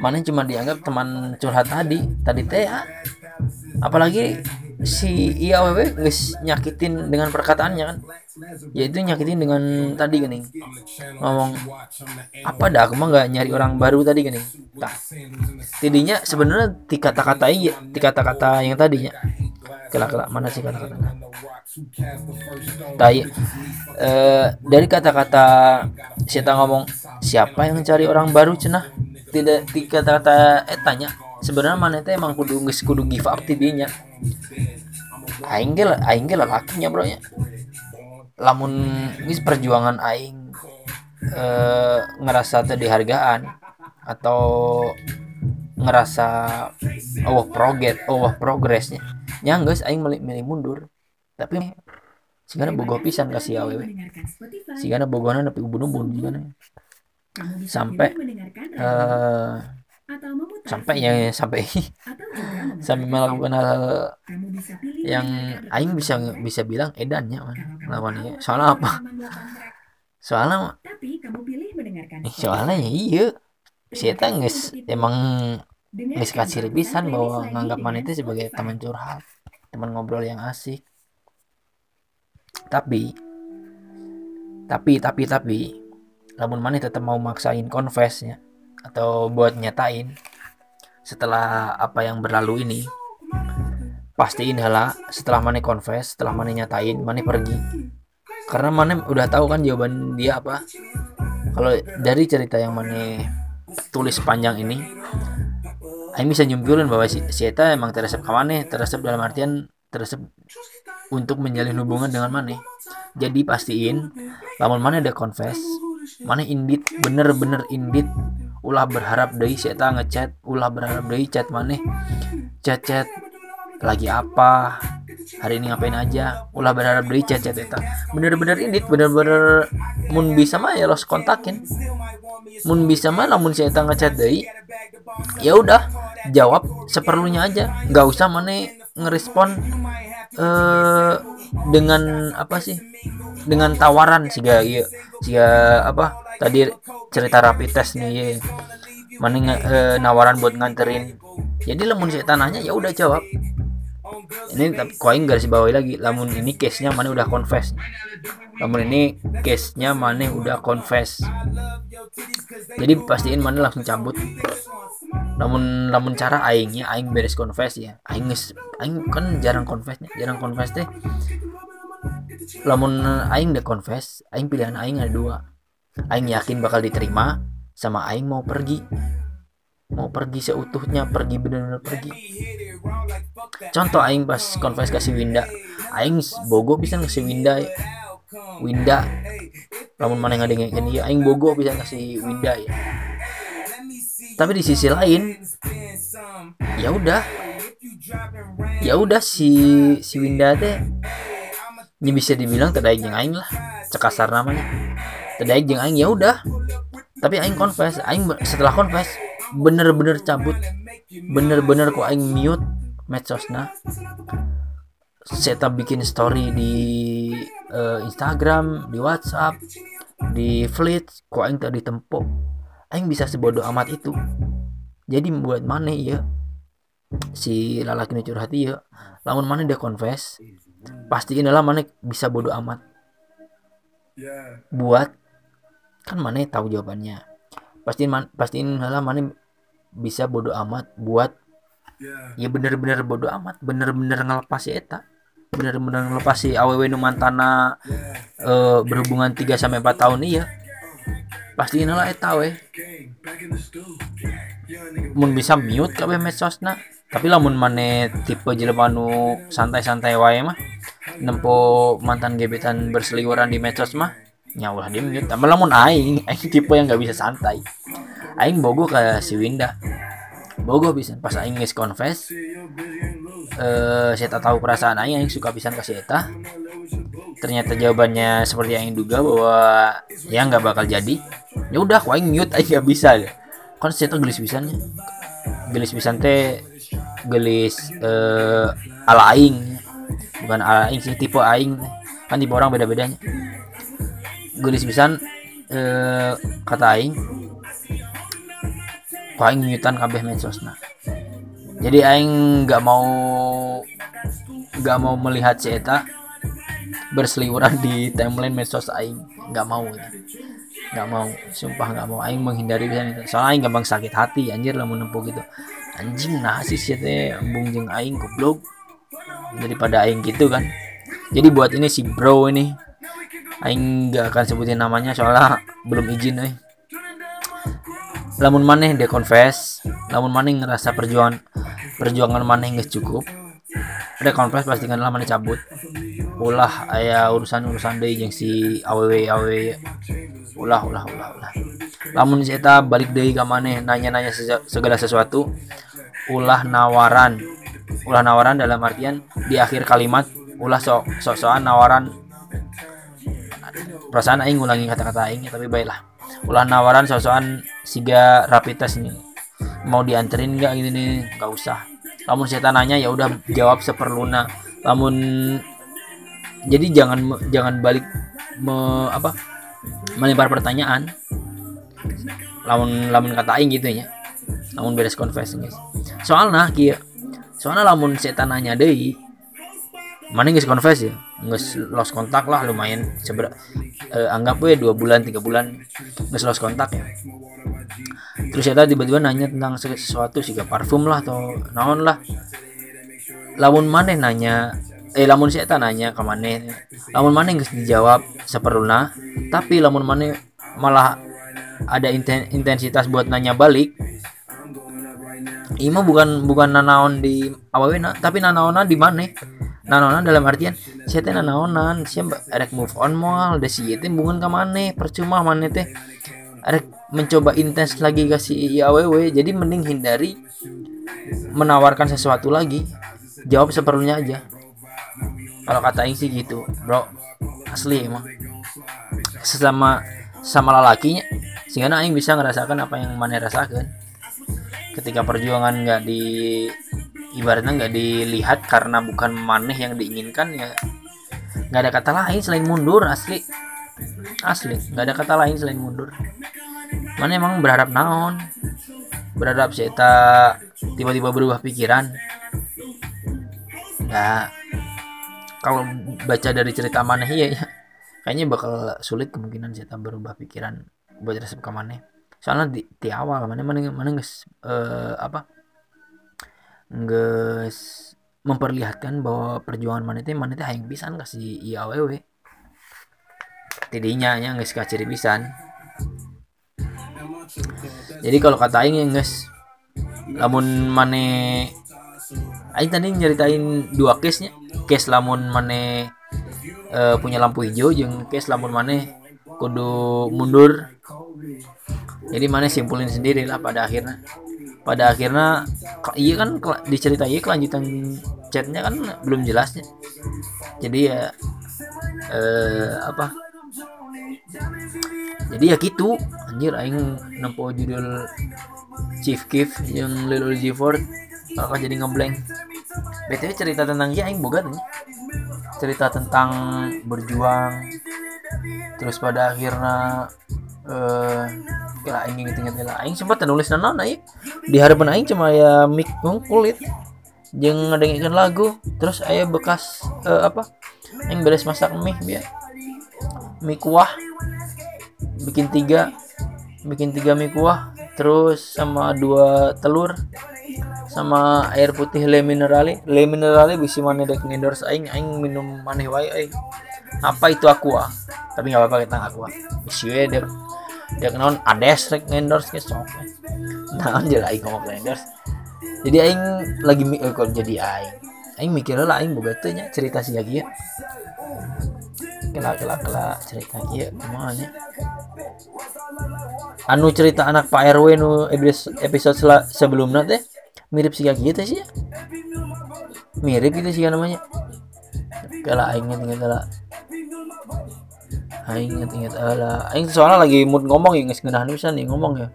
Mana cuma dianggap teman curhat tadi. Tadi teh ya apalagi si IAWW guys nyakitin dengan perkataannya kan. Yaitu nyakitin dengan tadi gini. Ngomong apa dah aku mah nggak nyari orang baru tadi gini. Tak tidinya sebenarnya di kata-kata iya di kata-kata yang tadinya kelak-kelak mana sih kata-katanya tai eh, dari kata-kata kita ngomong siapa yang cari orang baru cenah tidak di kata-kata eh tanya sebenarnya mana itu emang kudu kudu give up tidinya? Aing ge aing ge lakinya bro nya lamun ini perjuangan aing e, ngerasa tadi hargaan atau ngerasa oh progres oh progresnya. Nya guys aing milih, milih mundur. Tapi sehingga bogo pisan kasih awewe sehingga bogona tapi ubun-ubun gimana sampai uh, sampai ya sampai sampai melakukan hal yang aing bisa bisa bilang edannya lawannya soalnya apa? Soalnya eh, soalnya ya iya saya nges emang nges kasih pisan bahwa nganggap itu sebagai teman curhat teman ngobrol yang asik. Tapi tapi tapi tapi lamun mana tetap mau maksain confessnya atau buat nyatain setelah apa yang berlalu ini pastiin hela setelah mana confess setelah mana nyatain mana pergi. Karena mana udah tahu kan jawaban dia apa. Kalau dari cerita yang mana tulis panjang ini Aing bisa nyimpulin bahwa si, si Eta emang teresep ke mana teresep dalam artian teresep untuk menjalin hubungan dengan mana jadi pastiin lamun mana ada confess mana indit bener-bener indit ulah berharap dari saya ngechat ulah berharap dari chat mana chat chat lagi apa? Hari ini ngapain aja? Ulah berharap dari chat chat eta. Bener-bener ini bener-bener mun bisa mah ya los kontakin. Mun bisa mah namun saya ngechat dari ya udah jawab seperlunya aja. Nggak usah mana ngerespon eh dengan apa sih? Dengan tawaran sih iya sih apa? Tadi cerita rapi tes nih ya mana e, nawaran buat nganterin. Jadi lamun saya tanahnya ya udah jawab ini tapi koin garis bawahi lagi. Lamun ini case nya mana udah confess. Lamun ini case nya mana udah confess. Jadi pastiin mana langsung cabut. Namun namun cara aingnya aing beres confess ya. Aing aing kan jarang confessnya jarang confess deh lamun aing deh confess aing pilihan aing ada dua. Aing yakin bakal diterima sama Aing mau pergi. Mau pergi seutuhnya pergi benar-benar pergi contoh Aing pas konfes kasih Winda. Aing bogo bisa ngasih Winda. Winda. Namun mana yang ada ya Aing bogo bisa ngasih Winda ya. Tapi di sisi lain ya udah. Ya udah si si Winda teh ini bisa dibilang terdaik yang aing lah. Cekasar namanya. Terdaik jeng aing ya udah. Tapi aing confess aing setelah confess bener-bener cabut. bener-bener kok aing mute medsosna. Saya bikin story di uh, Instagram di WhatsApp di Fleet kok aing tadi tempo aing bisa sebodoh amat itu. Jadi buat mana ya si lalaki nu curhat ya lamun mana dia confess pastiin lah mana bisa bodoh amat. Buat kan mana tahu jawabannya. Pastiin man, pastiin lah mana bisa bodoh amat buat ya. bener-bener bodoh amat bener-bener ngelepas si eta bener-bener ngelepas si aww nu mantana uh, berhubungan 3 sampai 4 tahun iya. Pasti lah eta we. Mun bisa mute kabeh medsosna tapi lamun mane tipe jelema nu santai-santai wae mah nempo mantan gebetan berseliweran di medsos mah nyaulah dia mute tambah lamun aing aing tipe yang nggak bisa santai. Aing bogo ke si Winda. Bogo bisa pas aing nges confess eh saya tahu perasaan aing aing suka pisan kasih eta. Ternyata jawabannya seperti yang aing duga bahwa ya nggak bakal jadi. Ya udah aing mute aing nggak bisa kan saya gelis pisannya gelis pisan teh gelis eh, ala aing. Bukan ala aing sih tipe aing. Kan tipe orang beda bedanya gelis pisan eh, kata aing kok aing nyutan kabeh medsosna. Jadi aing nggak mau nggak mau melihat si eta berseliweran di timeline medsos aing. Nggak mau gitu. Nggak mau sumpah nggak mau. Aing menghindari bisa itu. Soalnya aing gampang sakit hati anjir lah menempuh gitu. Anjing nah sih teh jeng aing goblok. Daripada aing gitu kan. Jadi buat ini si bro ini aing nggak akan sebutin namanya soalnya belum izin eh lamun maneh dia confess lamun maneh ngerasa perjuangan perjuangan maneh nggak cukup ada confess pastikan lah maneh cabut. Ulah ayah urusan urusan deh yang si aww aww ulah ulah ulah ulah. Lamun saya balik deh ke maneh nanya nanya segala sesuatu ulah nawaran. Ulah nawaran dalam artian di akhir kalimat ulah sok sok sokan nawaran perasaan aing ulangi kata-kata aing tapi baiklah. Ulah nawaran sosokan siga rapid test ini mau dianterin nggak gini nih? Nggak usah. Namun saya nanya ya udah jawab seperluna. Namun jadi jangan jangan balik me, apa melempar pertanyaan. Lamun lamun katain gitu ya. Namun beres confess guys. Soalnya kia soalnya lamun saya nanya deh mana nggak confess ya nggak lost kontak lah lumayan. Seber eh, anggap gue dua bulan tiga bulan nggak lost kontak ya. Terus saya tiba-tiba nanya tentang sesuatu sih parfum lah atau naon lah. Lamun mana nanya eh lamun saya nanya ke mana lamun mana nggak dijawab seperluna tapi lamun mana malah ada intensitas buat nanya balik Ima bukan bukan nanaon di awalnya tapi nanaonan di mana? Nanonan dalam artian saya teh nanonan saya rek move on mal da si teh bungan ke mana percuma mana teh rek mencoba intens lagi kasih IAWW jadi mending hindari menawarkan sesuatu lagi. Jawab seperlunya aja. Kalau kata Aing sih gitu bro. Asli emang. Sesama sama lelakinya sehingga Aing bisa ngerasakan apa yang mana rasakan ketika perjuangan nggak di ibaratnya nggak dilihat karena bukan maneh yang diinginkan ya nggak ada kata lain selain mundur asli. Asli nggak ada kata lain selain mundur. Mana emang berharap naon? Berharap kita tiba-tiba berubah pikiran? Ya kalau baca dari cerita mana ya, ya kayaknya bakal sulit kemungkinan saya berubah pikiran buat resep ke mana soalnya di, di awal mana mana mana guys uh, apa nggak memperlihatkan bahwa perjuangan mana itu mana itu hayang pisan kasih IAWW tidinya nya nggak kasih ciri pisan. Jadi kalau kata aing ya guys lamun mane aing tadi nyeritain dua case nya. Case lamun mane uh, punya lampu hijau yang case lamun mane kudu mundur jadi mana simpulin sendiri lah pada akhirnya. Pada akhirnya iya kan diceritain kelanjutan chatnya kan belum jelasnya jadi ya eh, apa? Jadi ya gitu. Anjir aing nempo judul Chief Keef yang Lil Uzi Vert bakal jadi ngeblank btw cerita tentang ya aing boga nih. Cerita tentang berjuang terus pada akhirnya eh, kira aing inget-inget lah. Aing sempat nulis nanon aing di harapan aing cuma ya mic kulit. Jeung ngedengerin lagu terus aya bekas eh, apa? Aing beres masak mie biar mie kuah. Bikin tiga. Bikin tiga mie kuah terus sama dua telur sama air putih le minerali. Le minerali bisa mana dek endorse aing. Aing minum maneh wae aing apa itu aqua? Tapi nggak apa-apa kita aqua. We dek dek non ades rek endorse ke sok nah aja lah aing ngomong endorse. Jadi aing lagi eh, kok jadi aing. Aing mikirnya lah aing boga teh cerita sih lagi ya kelak kelak kelak cerita kia gimana anu cerita anak Pak RW nu episode sebelumnya teh mirip sih gitu sih ya mirip gitu sih namanya. Kalau aing inget lah aing inget inget lah aing soalnya lagi mood ngomong ya nggak genah bisa nih ngomong ya.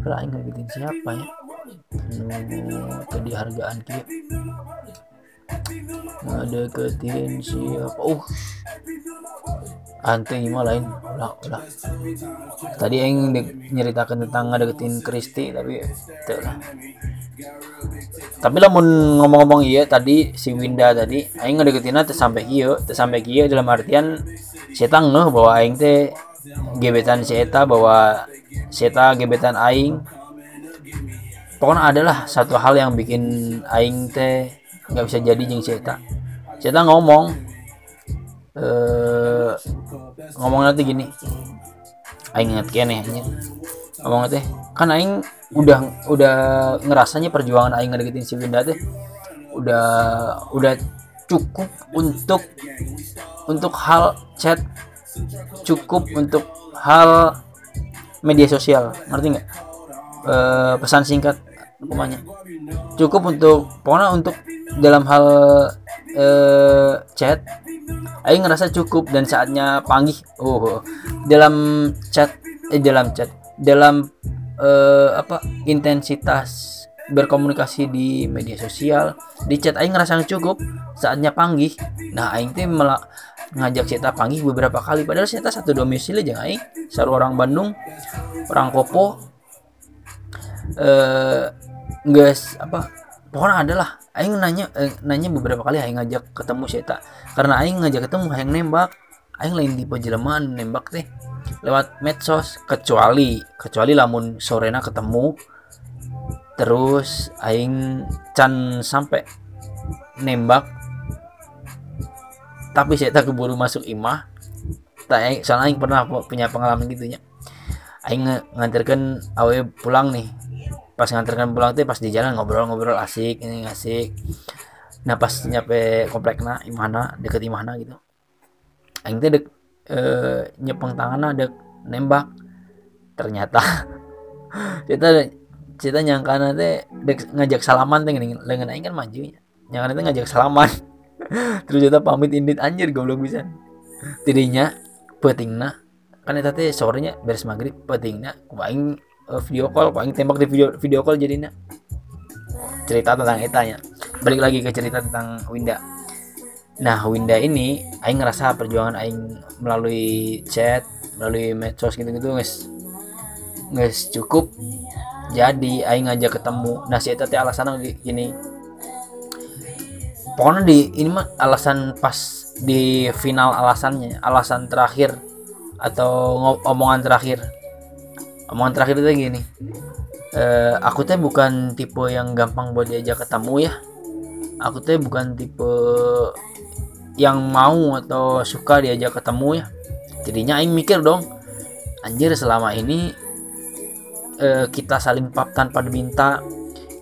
Kalau aing ngebikin siapa ya? Anu tadi hargaan kia ngedeketin siapa? Uh ante mah lain. Ulah ulah tadi yang nyeritakan tentang ngedeketin Kristi tapi itu lah. Tapi lah ngomong-ngomong iya tadi si Winda tadi aing ngedeketin teh sampai kieu teh sampai kieu dalam artian saya ngeh bahwa aing teh gebetan si bahwa si eta gebetan aing. Pokoknya adalah satu hal yang bikin aing teh nggak bisa jadi jeng si eta si eta ngomong eh ngomong nanti gini. Aing inget kene ngomong teh kan aing udah udah ngerasanya perjuangan aing ngedeketin si Winda teh udah udah cukup untuk untuk hal chat cukup untuk hal media sosial. Ngerti nggak? E, pesan singkat namanya cukup untuk pokoknya untuk dalam hal e, chat Aing ngerasa cukup dan saatnya panggil oh dalam chat eh dalam chat dalam eh, apa intensitas berkomunikasi di media sosial di chat Aing ngerasa cukup saatnya panggil nah Aing tuh malah ngajak kita panggil beberapa kali. Padahal kita satu domisili aja Aing. Seru orang Bandung orang Kopo eh guys apa pokoknya adalah aing nanya eh, nanya beberapa kali aing ngajak ketemu Seta karena aing ngajak ketemu aing nembak. Aing lain tipe jelemaan nembak teh lewat medsos. Kecuali kecuali lamun sorena ketemu terus aing can sampai nembak. Tapi saya tak keburu masuk imah. Tak soalnya aing pernah punya pengalaman gitunya. Aing nganterkan awe pulang nih pas nganterkan pulang tuh pas di jalan ngobrol-ngobrol asik ini asik. Nah pas nyampe komplek na imana deket imana gitu. Aing teh dek e, nyepeng tangan dek nembak. Ternyata kita kita nyangka nanti dek ngajak salaman teh gini lengan aing kan maju nyangka nanti ngajak salaman. Terus kita pamit indit anjir goblok bisa tidinya petingna. Kan eta teh sorenya beres maghrib petingna. Aing uh, video call paling tembak di video video call jadinya. Cerita tentang etanya. Balik lagi ke cerita tentang Winda. Nah Winda ini Aing ngerasa perjuangan Aing melalui chat melalui medsos gitu-gitu guys guys cukup. Jadi Aing ngajak ketemu. Nah si Eta teh alasan gini. Pokoknya di ini mah alasan pas di final alasannya alasan terakhir atau omongan terakhir omongan terakhir itu gini. E, aku teh bukan tipe yang gampang buat diajak ketemu ya. Aku teh bukan tipe yang mau atau suka diajak ketemu ya. Jadinya aing mikir dong anjir selama ini e, kita saling pap tanpa diminta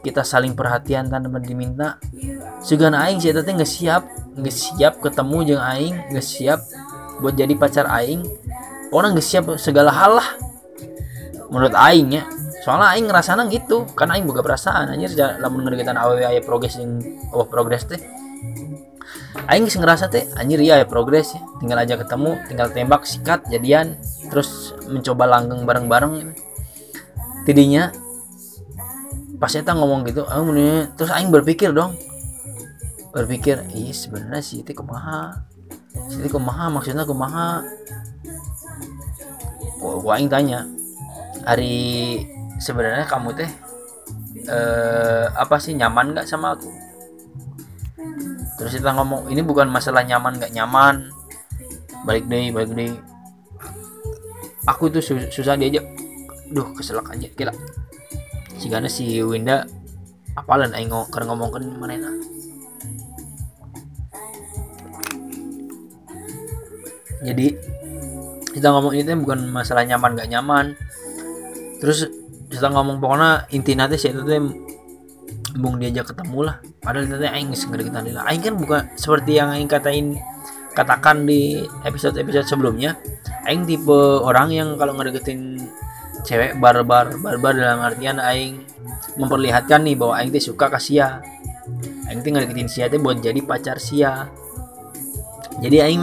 kita saling perhatian tanpa diminta. Sugan aing sih teh nggak siap nggak siap ketemu jeng aing nggak siap buat jadi pacar aing. Orang nggak siap segala hal lah menurut aing ya. Soalnya aing ngerasana gitu. Karena aing buka perasaan anjir lamun ngedeketan awewe aya progres yang oh progres teh. Aing sih ngerasa teh anjir iya ya progres ya. Tinggal aja ketemu tinggal tembak sikat jadian terus mencoba langgeng bareng-bareng. Tidinya pas saya ngomong gitu ah terus aing berpikir dong. Berpikir iya sebenarnya sih itu kumaha? Sih kumaha? Maksudnya kumaha? Gua aing tanya hari sebenarnya kamu teh eh, apa sih nyaman nggak sama aku? Terus kita ngomong ini bukan masalah nyaman nggak nyaman. Balik deh balik deh. Aku tuh susah diajak. Duh keselak aja kira si gana si Winda apalan aing ngomong ngomongkan mana jadi kita ngomong ini bukan masalah nyaman gak nyaman terus kita ngomong pokoknya inti nanti sih itu tuh bung diajak ketemu lah. Padahal itu aing segera kita lah aing kan bukan seperti yang aing katain katakan di episode episode sebelumnya aing tipe orang yang kalau ngedeketin cewek barbar barbar dalam artian aing memperlihatkan nih bahwa aing tuh suka ke sia. Aing tuh ngedeketin sia tuh buat jadi pacar sia. Jadi aing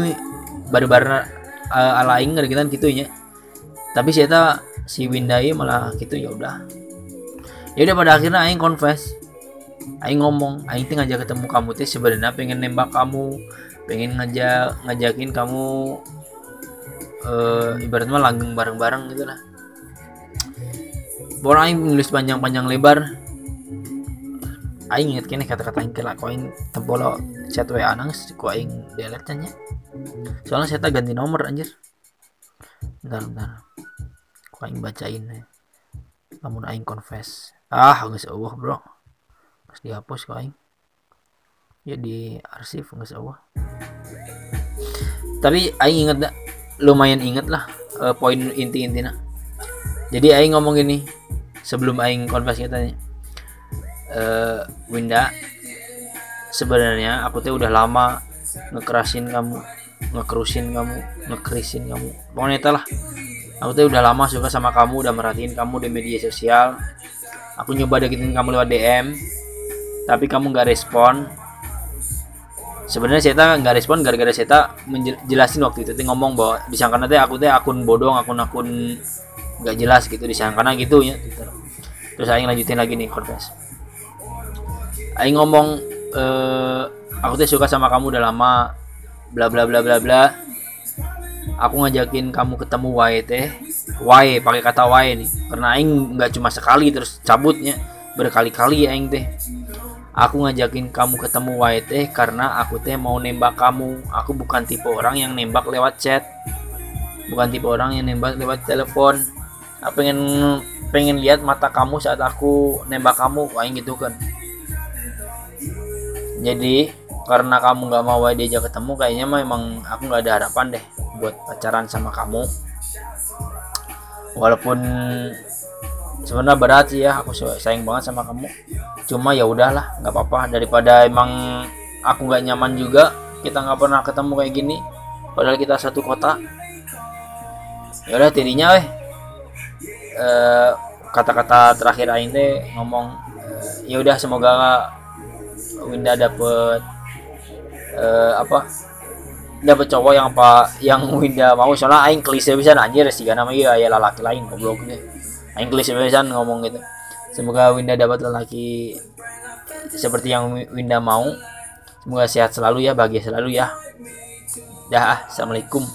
barbar uh, ala aing ngedeketin gitu ya tapi saya si Windai malah gitu ya udah ya udah pada akhirnya aing confess Aing ngomong, Aing tuh ngajak ketemu kamu teh sebenarnya pengen nembak kamu, pengen ngajak ngajakin kamu uh, ibaratnya langgeng bareng-bareng gitu lah. Borang Aing nulis panjang-panjang lebar. Aing inget kini kata-kata Aing kelak Aing tempolo chat WA nang ku Aing delete nya. Soalnya saya ganti nomor anjir. Bentar, bentar. Aing bacain ya. Namun Aing confess. Ah, nggak Allah bro. Pas dihapus kok aing. Ya di arsip nggak sawah tapi aing inget dah lumayan inget lah uh, poin inti intinya jadi aing ngomong gini sebelum aing konfes katanya uh, Winda sebenarnya aku tuh udah lama ngekerasin kamu ngekerusin kamu ngekerisin kamu. Pokoknya itulah aku tuh udah lama suka sama kamu udah merhatiin kamu di media sosial. Aku nyoba deketin kamu lewat DM tapi kamu nggak respon. Sebenarnya saya nggak respon gara-gara saya menjelasin waktu itu ngomong bahwa disangka nanti aku teh akun bodong akun-akun nggak jelas gitu disangka gitu ya gitu. terus saya lanjutin lagi nih confess Aing ngomong eh, aku tuh suka sama kamu udah lama bla bla bla bla bla aku ngajakin kamu ketemu wae teh wae pakai kata wae nih karena aing nggak cuma sekali terus cabutnya berkali-kali aing teh Aku ngajakin kamu ketemu YT karena aku teh mau nembak kamu. Aku bukan tipe orang yang nembak lewat chat. Bukan tipe orang yang nembak lewat telepon. Aku pengen pengen lihat mata kamu saat aku nembak kamu, kayak gitu kan. Jadi karena kamu nggak mau diajak ketemu, kayaknya memang aku nggak ada harapan deh buat pacaran sama kamu. Walaupun sebenarnya berat sih ya aku sayang banget sama kamu. Cuma ya udahlah nggak apa-apa. Daripada emang aku nggak nyaman juga kita nggak pernah ketemu kayak gini. Padahal kita satu kota. Ya udah tirinya eh. Kata-kata terakhir Aing teh ngomong ya udah semoga Winda dapet uh, apa dapet cowok yang apa yang Winda mau soalnya Aing klise bisa anjir sih karena ya ya laki lain gobloknya English besan ngomong gitu semoga Winda dapat lelaki seperti yang Winda mau semoga sehat selalu ya bahagia selalu ya dah assalamualaikum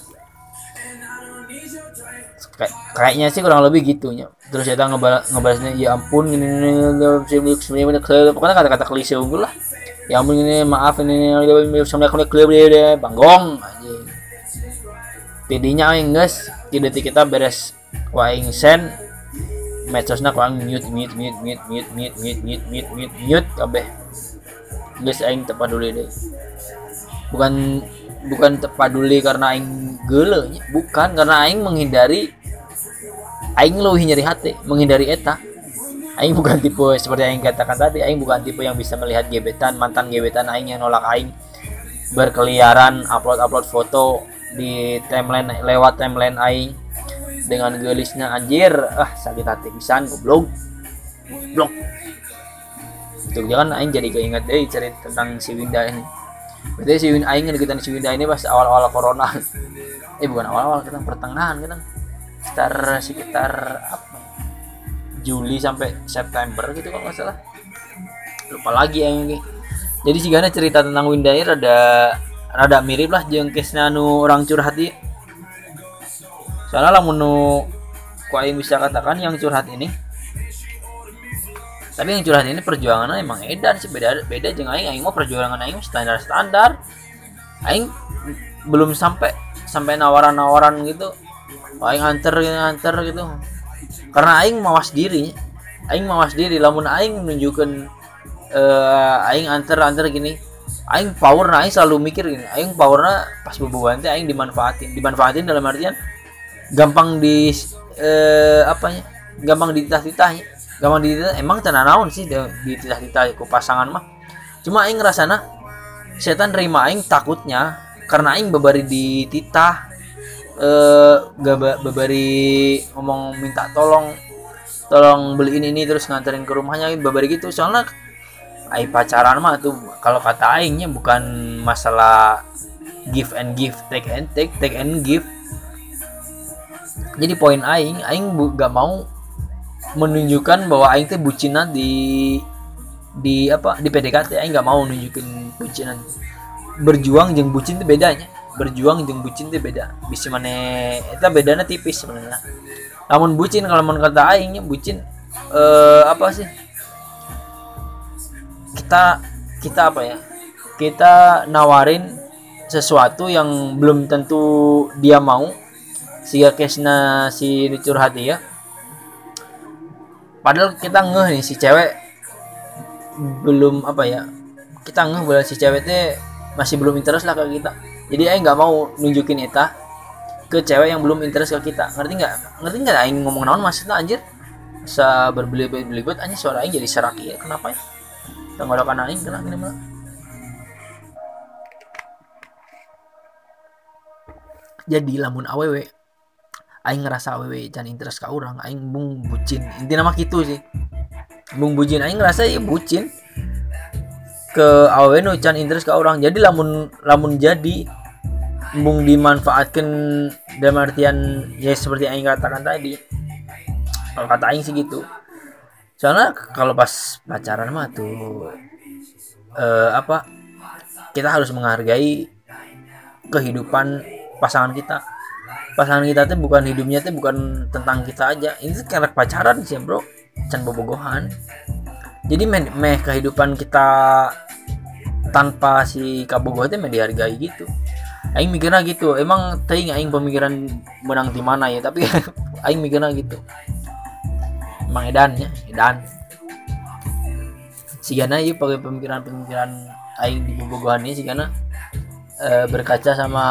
Kay kayaknya sih kurang lebih gitu ya terus saya ngebal ngebalasnya ya ampun ini ini pokoknya kata-kata klise unggul lah ya ampun ini maaf ini sama klise banggong aja tidinya guys tidak kita beres waing sen medsosnya kurang mute mute mute mute mute mute mute mute mute mute mute kabeh guys aing tepaduli deh bukan bukan tepaduli karena aing gele bukan karena aing menghindari aing lu nyari hati menghindari eta aing bukan tipe seperti yang katakan tadi aing bukan tipe yang bisa melihat gebetan mantan gebetan aing yang nolak aing. Berkeliaran upload upload foto di timeline lewat timeline aing dengan gelisnya anjir ah sakit hati pisan goblok. Blok tuh jangan aing jadi keinget deh cerita tentang si Winda ini. Berarti si Winda aing ngedeketin si Winda ini pas awal-awal corona. Eh bukan awal-awal kita pertengahan kita. Sekitar sekitar apa Juli sampai September gitu kalau nggak salah. Lupa lagi yang jadi sih gana cerita tentang Winda ini rada mirip lah jeung kesna nu orang curhat dia soalnya lah menu aing bisa katakan yang curhat ini tapi yang curhat ini perjuangannya emang edan sih. Beda beda jeung aing aing mau perjuangan aing standar standar. Aing belum sampai sampai nawaran-nawaran gitu. Aing anter anter gitu karena aing mawas diri aing mawas diri. Lamun aing menunjukkan uh, aing anter anter gini aing power nah aing selalu mikir gini aing powernya pas bebuan teh aing dimanfaatin. Dimanfaatin dalam artian gampang di uh, apa ya gampang dititah-titah gampang dititah emang tenan naon sih dititah-titah ku pasangan mah? Cuma aing ngerasana setan terima aing takutnya karena aing babari dititah eh gak babari ngomong minta tolong tolong beliin ini terus nganterin ke rumahnya babari gitu. Soalnya aing pacaran mah tuh kalau kata aingnya bukan masalah give and give take and take take and give. Jadi poin aing aing gak mau menunjukkan bahwa aing teh bucinan di di apa di PDKT aing nggak mau nunjukin bucinan. Berjuang jeng bucin itu bedanya berjuang jeng bucin itu beda. Bisa mana itu bedanya tipis sebenarnya. Namun bucin kalau mau kata aingnya bucin eh, apa sih? Kita kita apa ya? Kita nawarin sesuatu yang belum tentu dia mau. Sehingga kesna si hati ya. Padahal kita ngeh nih si cewek. Belum apa ya? Kita ngeh bahwa si cewek masih belum interest lah ke kita jadi aing nggak mau nunjukin eta ke cewek yang belum interest ke kita. Ngerti nggak? Ngerti nggak aing ngomong naon maksudnya anjir? Bisa berbelit-belit anjir suara aing jadi serak ya kenapa ya? Tenggorokan aing kena gini mah. Jadi lamun awewe aing ngerasa awewe jangan interest ke orang aing bung bucin. Inti nama gitu sih. Bung bucin. Aing ngerasa ya bucin ke awewe nu can interest ke orang. Jadi lamun lamun jadi bung dimanfaatkan dalam artian ya seperti aing katakan tadi. Kalau kata aing sih gitu. Soalnya kalau pas pacaran mah tuh eh, apa kita harus menghargai kehidupan pasangan kita. Pasangan kita tuh bukan hidupnya tuh bukan tentang kita aja. Ini karena pacaran sih bro. Can bobogohan jadi meh, meh kehidupan kita tanpa si kabogoh itu meh dihargai gitu. Aing mikirnya gitu emang ting Aing pemikiran menang di mana ya tapi Aing mikirnya gitu. Emang edan ya edan. Gana ya pakai pemikiran-pemikiran Aing di bobogohan ini sigana e, berkaca sama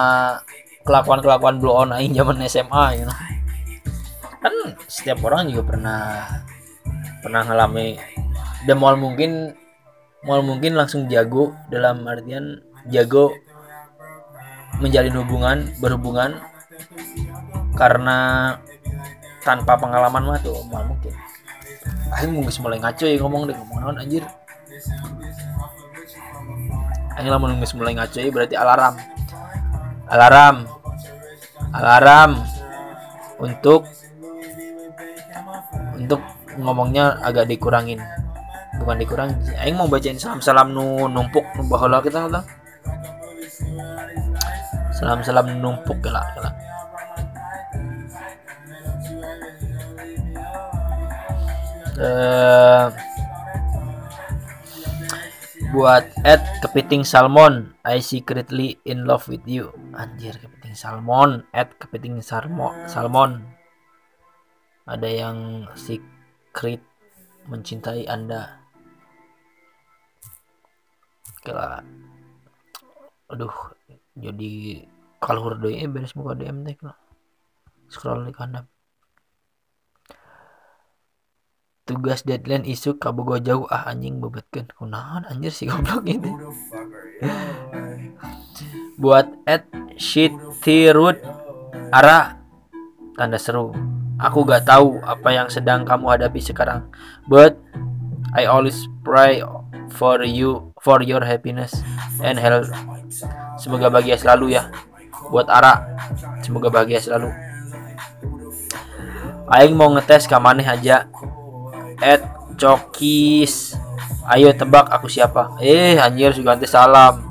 kelakuan-kelakuan blow on aing zaman SMA know. kan setiap orang juga pernah pernah ngalami dan mal mungkin mal mungkin langsung jago dalam artian jago menjalin hubungan berhubungan karena tanpa pengalaman mah tuh mal mungkin. Aing mungkin mulai ngaco ya ngomong deh ngomong naon anjir. Aing lamun mulai ngaco ya berarti alarm. Alarm. Alarm untuk untuk ngomongnya agak dikurangin bukan dikurang aing mau bacain salam-salam nu numpuk nu baheula kita lah salam-salam numpuk lah kala uh, buat Ed kepiting salmon I secretly in love with you. Anjir kepiting salmon Ed kepiting salmo salmon. Ada yang secret mencintai anda kala aduh jadi kalau doi eh beres muka DM teh scroll di kanan tugas deadline isu kabogo jauh. Ah anjing bebetkan kunahan anjir si goblok ini? Buat at shit root ara tanda seru. Aku gak tahu apa yang sedang kamu hadapi sekarang. But I always pray for you for your happiness and health. Semoga bahagia selalu ya. Buat Ara semoga bahagia selalu. Aing mau ngetes ke mana aja. Ed Cokis Ayo tebak aku siapa. Eh anjir juga nanti salam.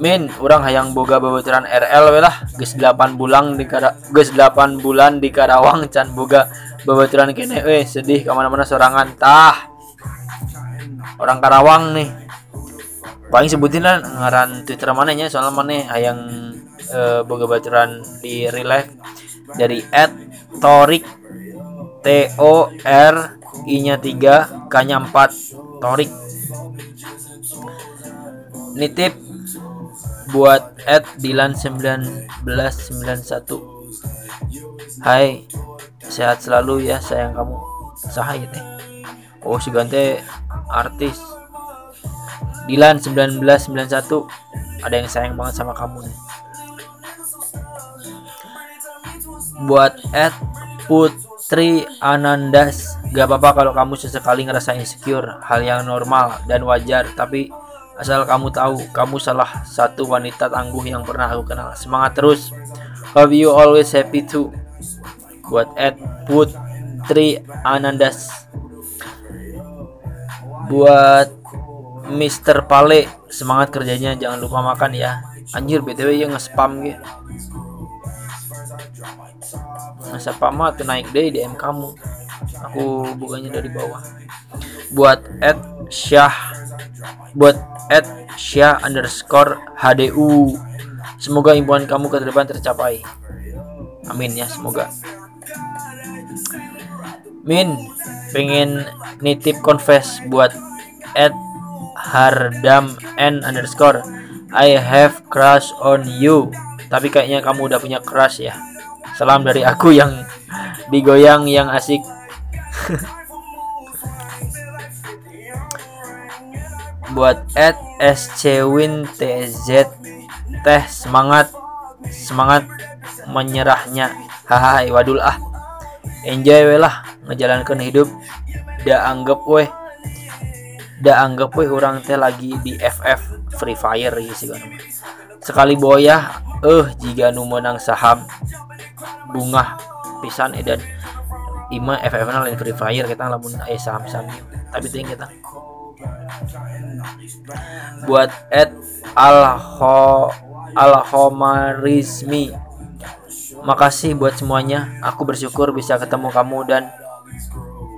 Min orang hayang boga babaturan RL we lah. Geus 8 bulan di kada geus 8 bulan di Karawang can boga babaturan kene. We sedih ke mana mana sorangan. Tah orang Karawang nih. Paling sebutin lah ngaran Twitter mana nya soal mana hayang uh, boga babaturan di relax dari at Torik T O R I nya 3 K nya 4 Torik. Nitip buat at Dilan 1991 Hai sehat selalu ya sayang kamu. Sahai teh? Oh si gante artis Dilan 1991 ada yang sayang banget sama kamu nih buat at Putri Anandas gak apa-apa kalau kamu sesekali ngerasa insecure hal yang normal dan wajar tapi Asal kamu tahu, kamu salah satu wanita tangguh yang pernah aku kenal. Semangat terus. Hope you always happy too. Buat Ed Putri Anandas. Buat Mr. Pale, semangat kerjanya, jangan lupa makan ya. Anjir BTW yang nge-spam gitu. Nge-spam tuh naik deh DM kamu. Aku bukannya dari bawah. Buat Ed Syah buat at Syah underscore HDU semoga imbuhan kamu ke depan tercapai amin ya semoga Min pengen nitip confess buat at Hardam N underscore. I have crush on you. Tapi kayaknya kamu udah punya crush ya. Salam dari aku yang digoyang yang asik. Buat at scwintz teh semangat. Semangat menyerahnya. Hahaha wadul ah enjoy lah ngejalankan hidup dah anggap weh dah anggap weh orang teh lagi di FF Free Fire gitu sih kan. Sekali boyah eh jika nu menang saham bunga pisan edan ima FF lain Free Fire kita lamun eh saham saham tapi tinggi kita. Buat Ed Alho Alhomarizmi makasih buat semuanya. Aku bersyukur bisa ketemu kamu dan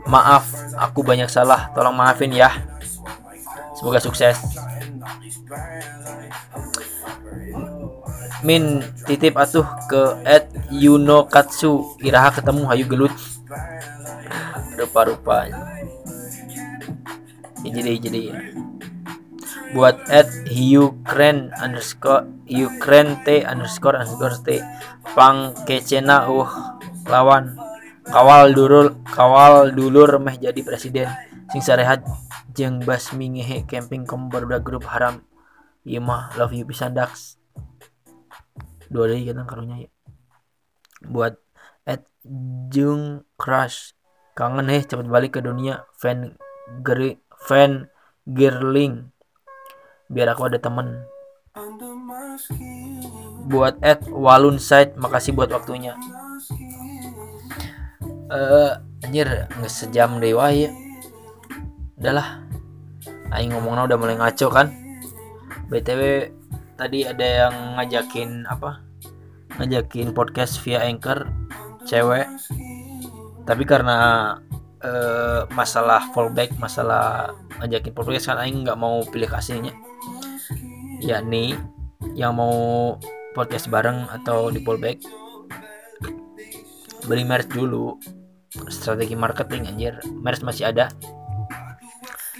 maaf aku banyak salah. Tolong maafin ya. Semoga sukses. Min titip atuh ke at Yuno Katsu iraha ketemu hayu gelut. Rupa-rupanya ya, jadi jadi. Ya buat at Ukraine underscore Ukraine T underscore underscore T. Pang kecena uh lawan kawal dulur kawal dulur meh jadi presiden. Sing sarehat jeng basmi ngehe camping kamu baru grup haram mah love you pisan dax. Dua dari kita karunya ya. Buat at jung crush. Kangen heh cepet balik ke dunia. Fan geri fan girling. Biar aku ada temen. Buat at walun side makasih buat waktunya uh, anjir nggak sejam deh wah ya udahlah. Aing ngomongnya udah mulai ngaco kan? Btw tadi ada yang ngajakin apa? Ngajakin podcast via anchor cewek. Tapi karena uh, masalah fallback masalah ngajakin podcast kan Aing nggak mau pilih kasihnya yakni yang mau podcast bareng atau di pullback beli merch dulu strategi marketing anjir. Merch masih ada.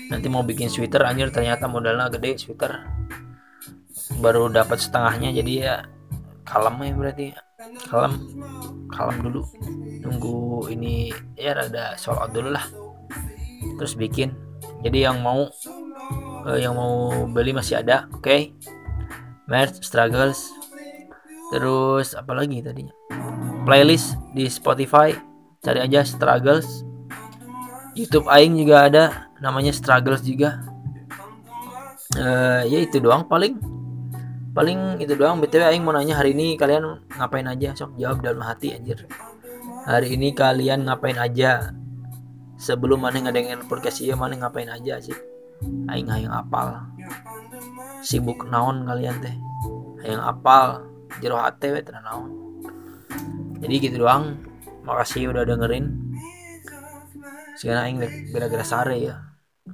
Nanti mau bikin sweater anjir. Ternyata modalnya gede sweater. Baru dapat setengahnya jadi ya kalem ya berarti. Kalem. Kalem dulu. Tunggu ini ya rada sold out dulu lah. Terus bikin. Jadi yang mau uh, yang mau beli masih ada oke? Okay? merch struggles. Terus apa lagi tadinya playlist di Spotify cari aja struggles. YouTube Aing juga ada namanya struggles juga. Uh, ya itu doang paling. Paling itu doang. Btw Aing mau nanya hari ini kalian ngapain aja? Sok jawab dalam hati anjir. Hari ini kalian ngapain aja? Sebelum mana ngedengerin podcast iya mana ngapain aja sih? Aing aing apal. Sibuk naon kalian teh? Yang apal. Jero hati tenang jadi gitu doang makasih udah dengerin. Sekarang aing gara-gara sare ya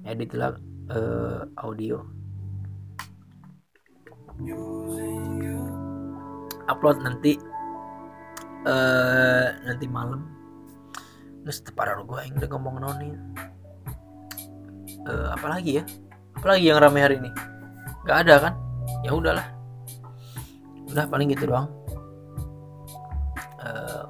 edit lah uh, audio. Upload nanti uh, nanti malam. Terus parah gue yang udah ngomong noni. Uh, apalagi ya? Apalagi yang rame hari ini? Nggak ada kan? Ya udahlah. Udah paling gitu doang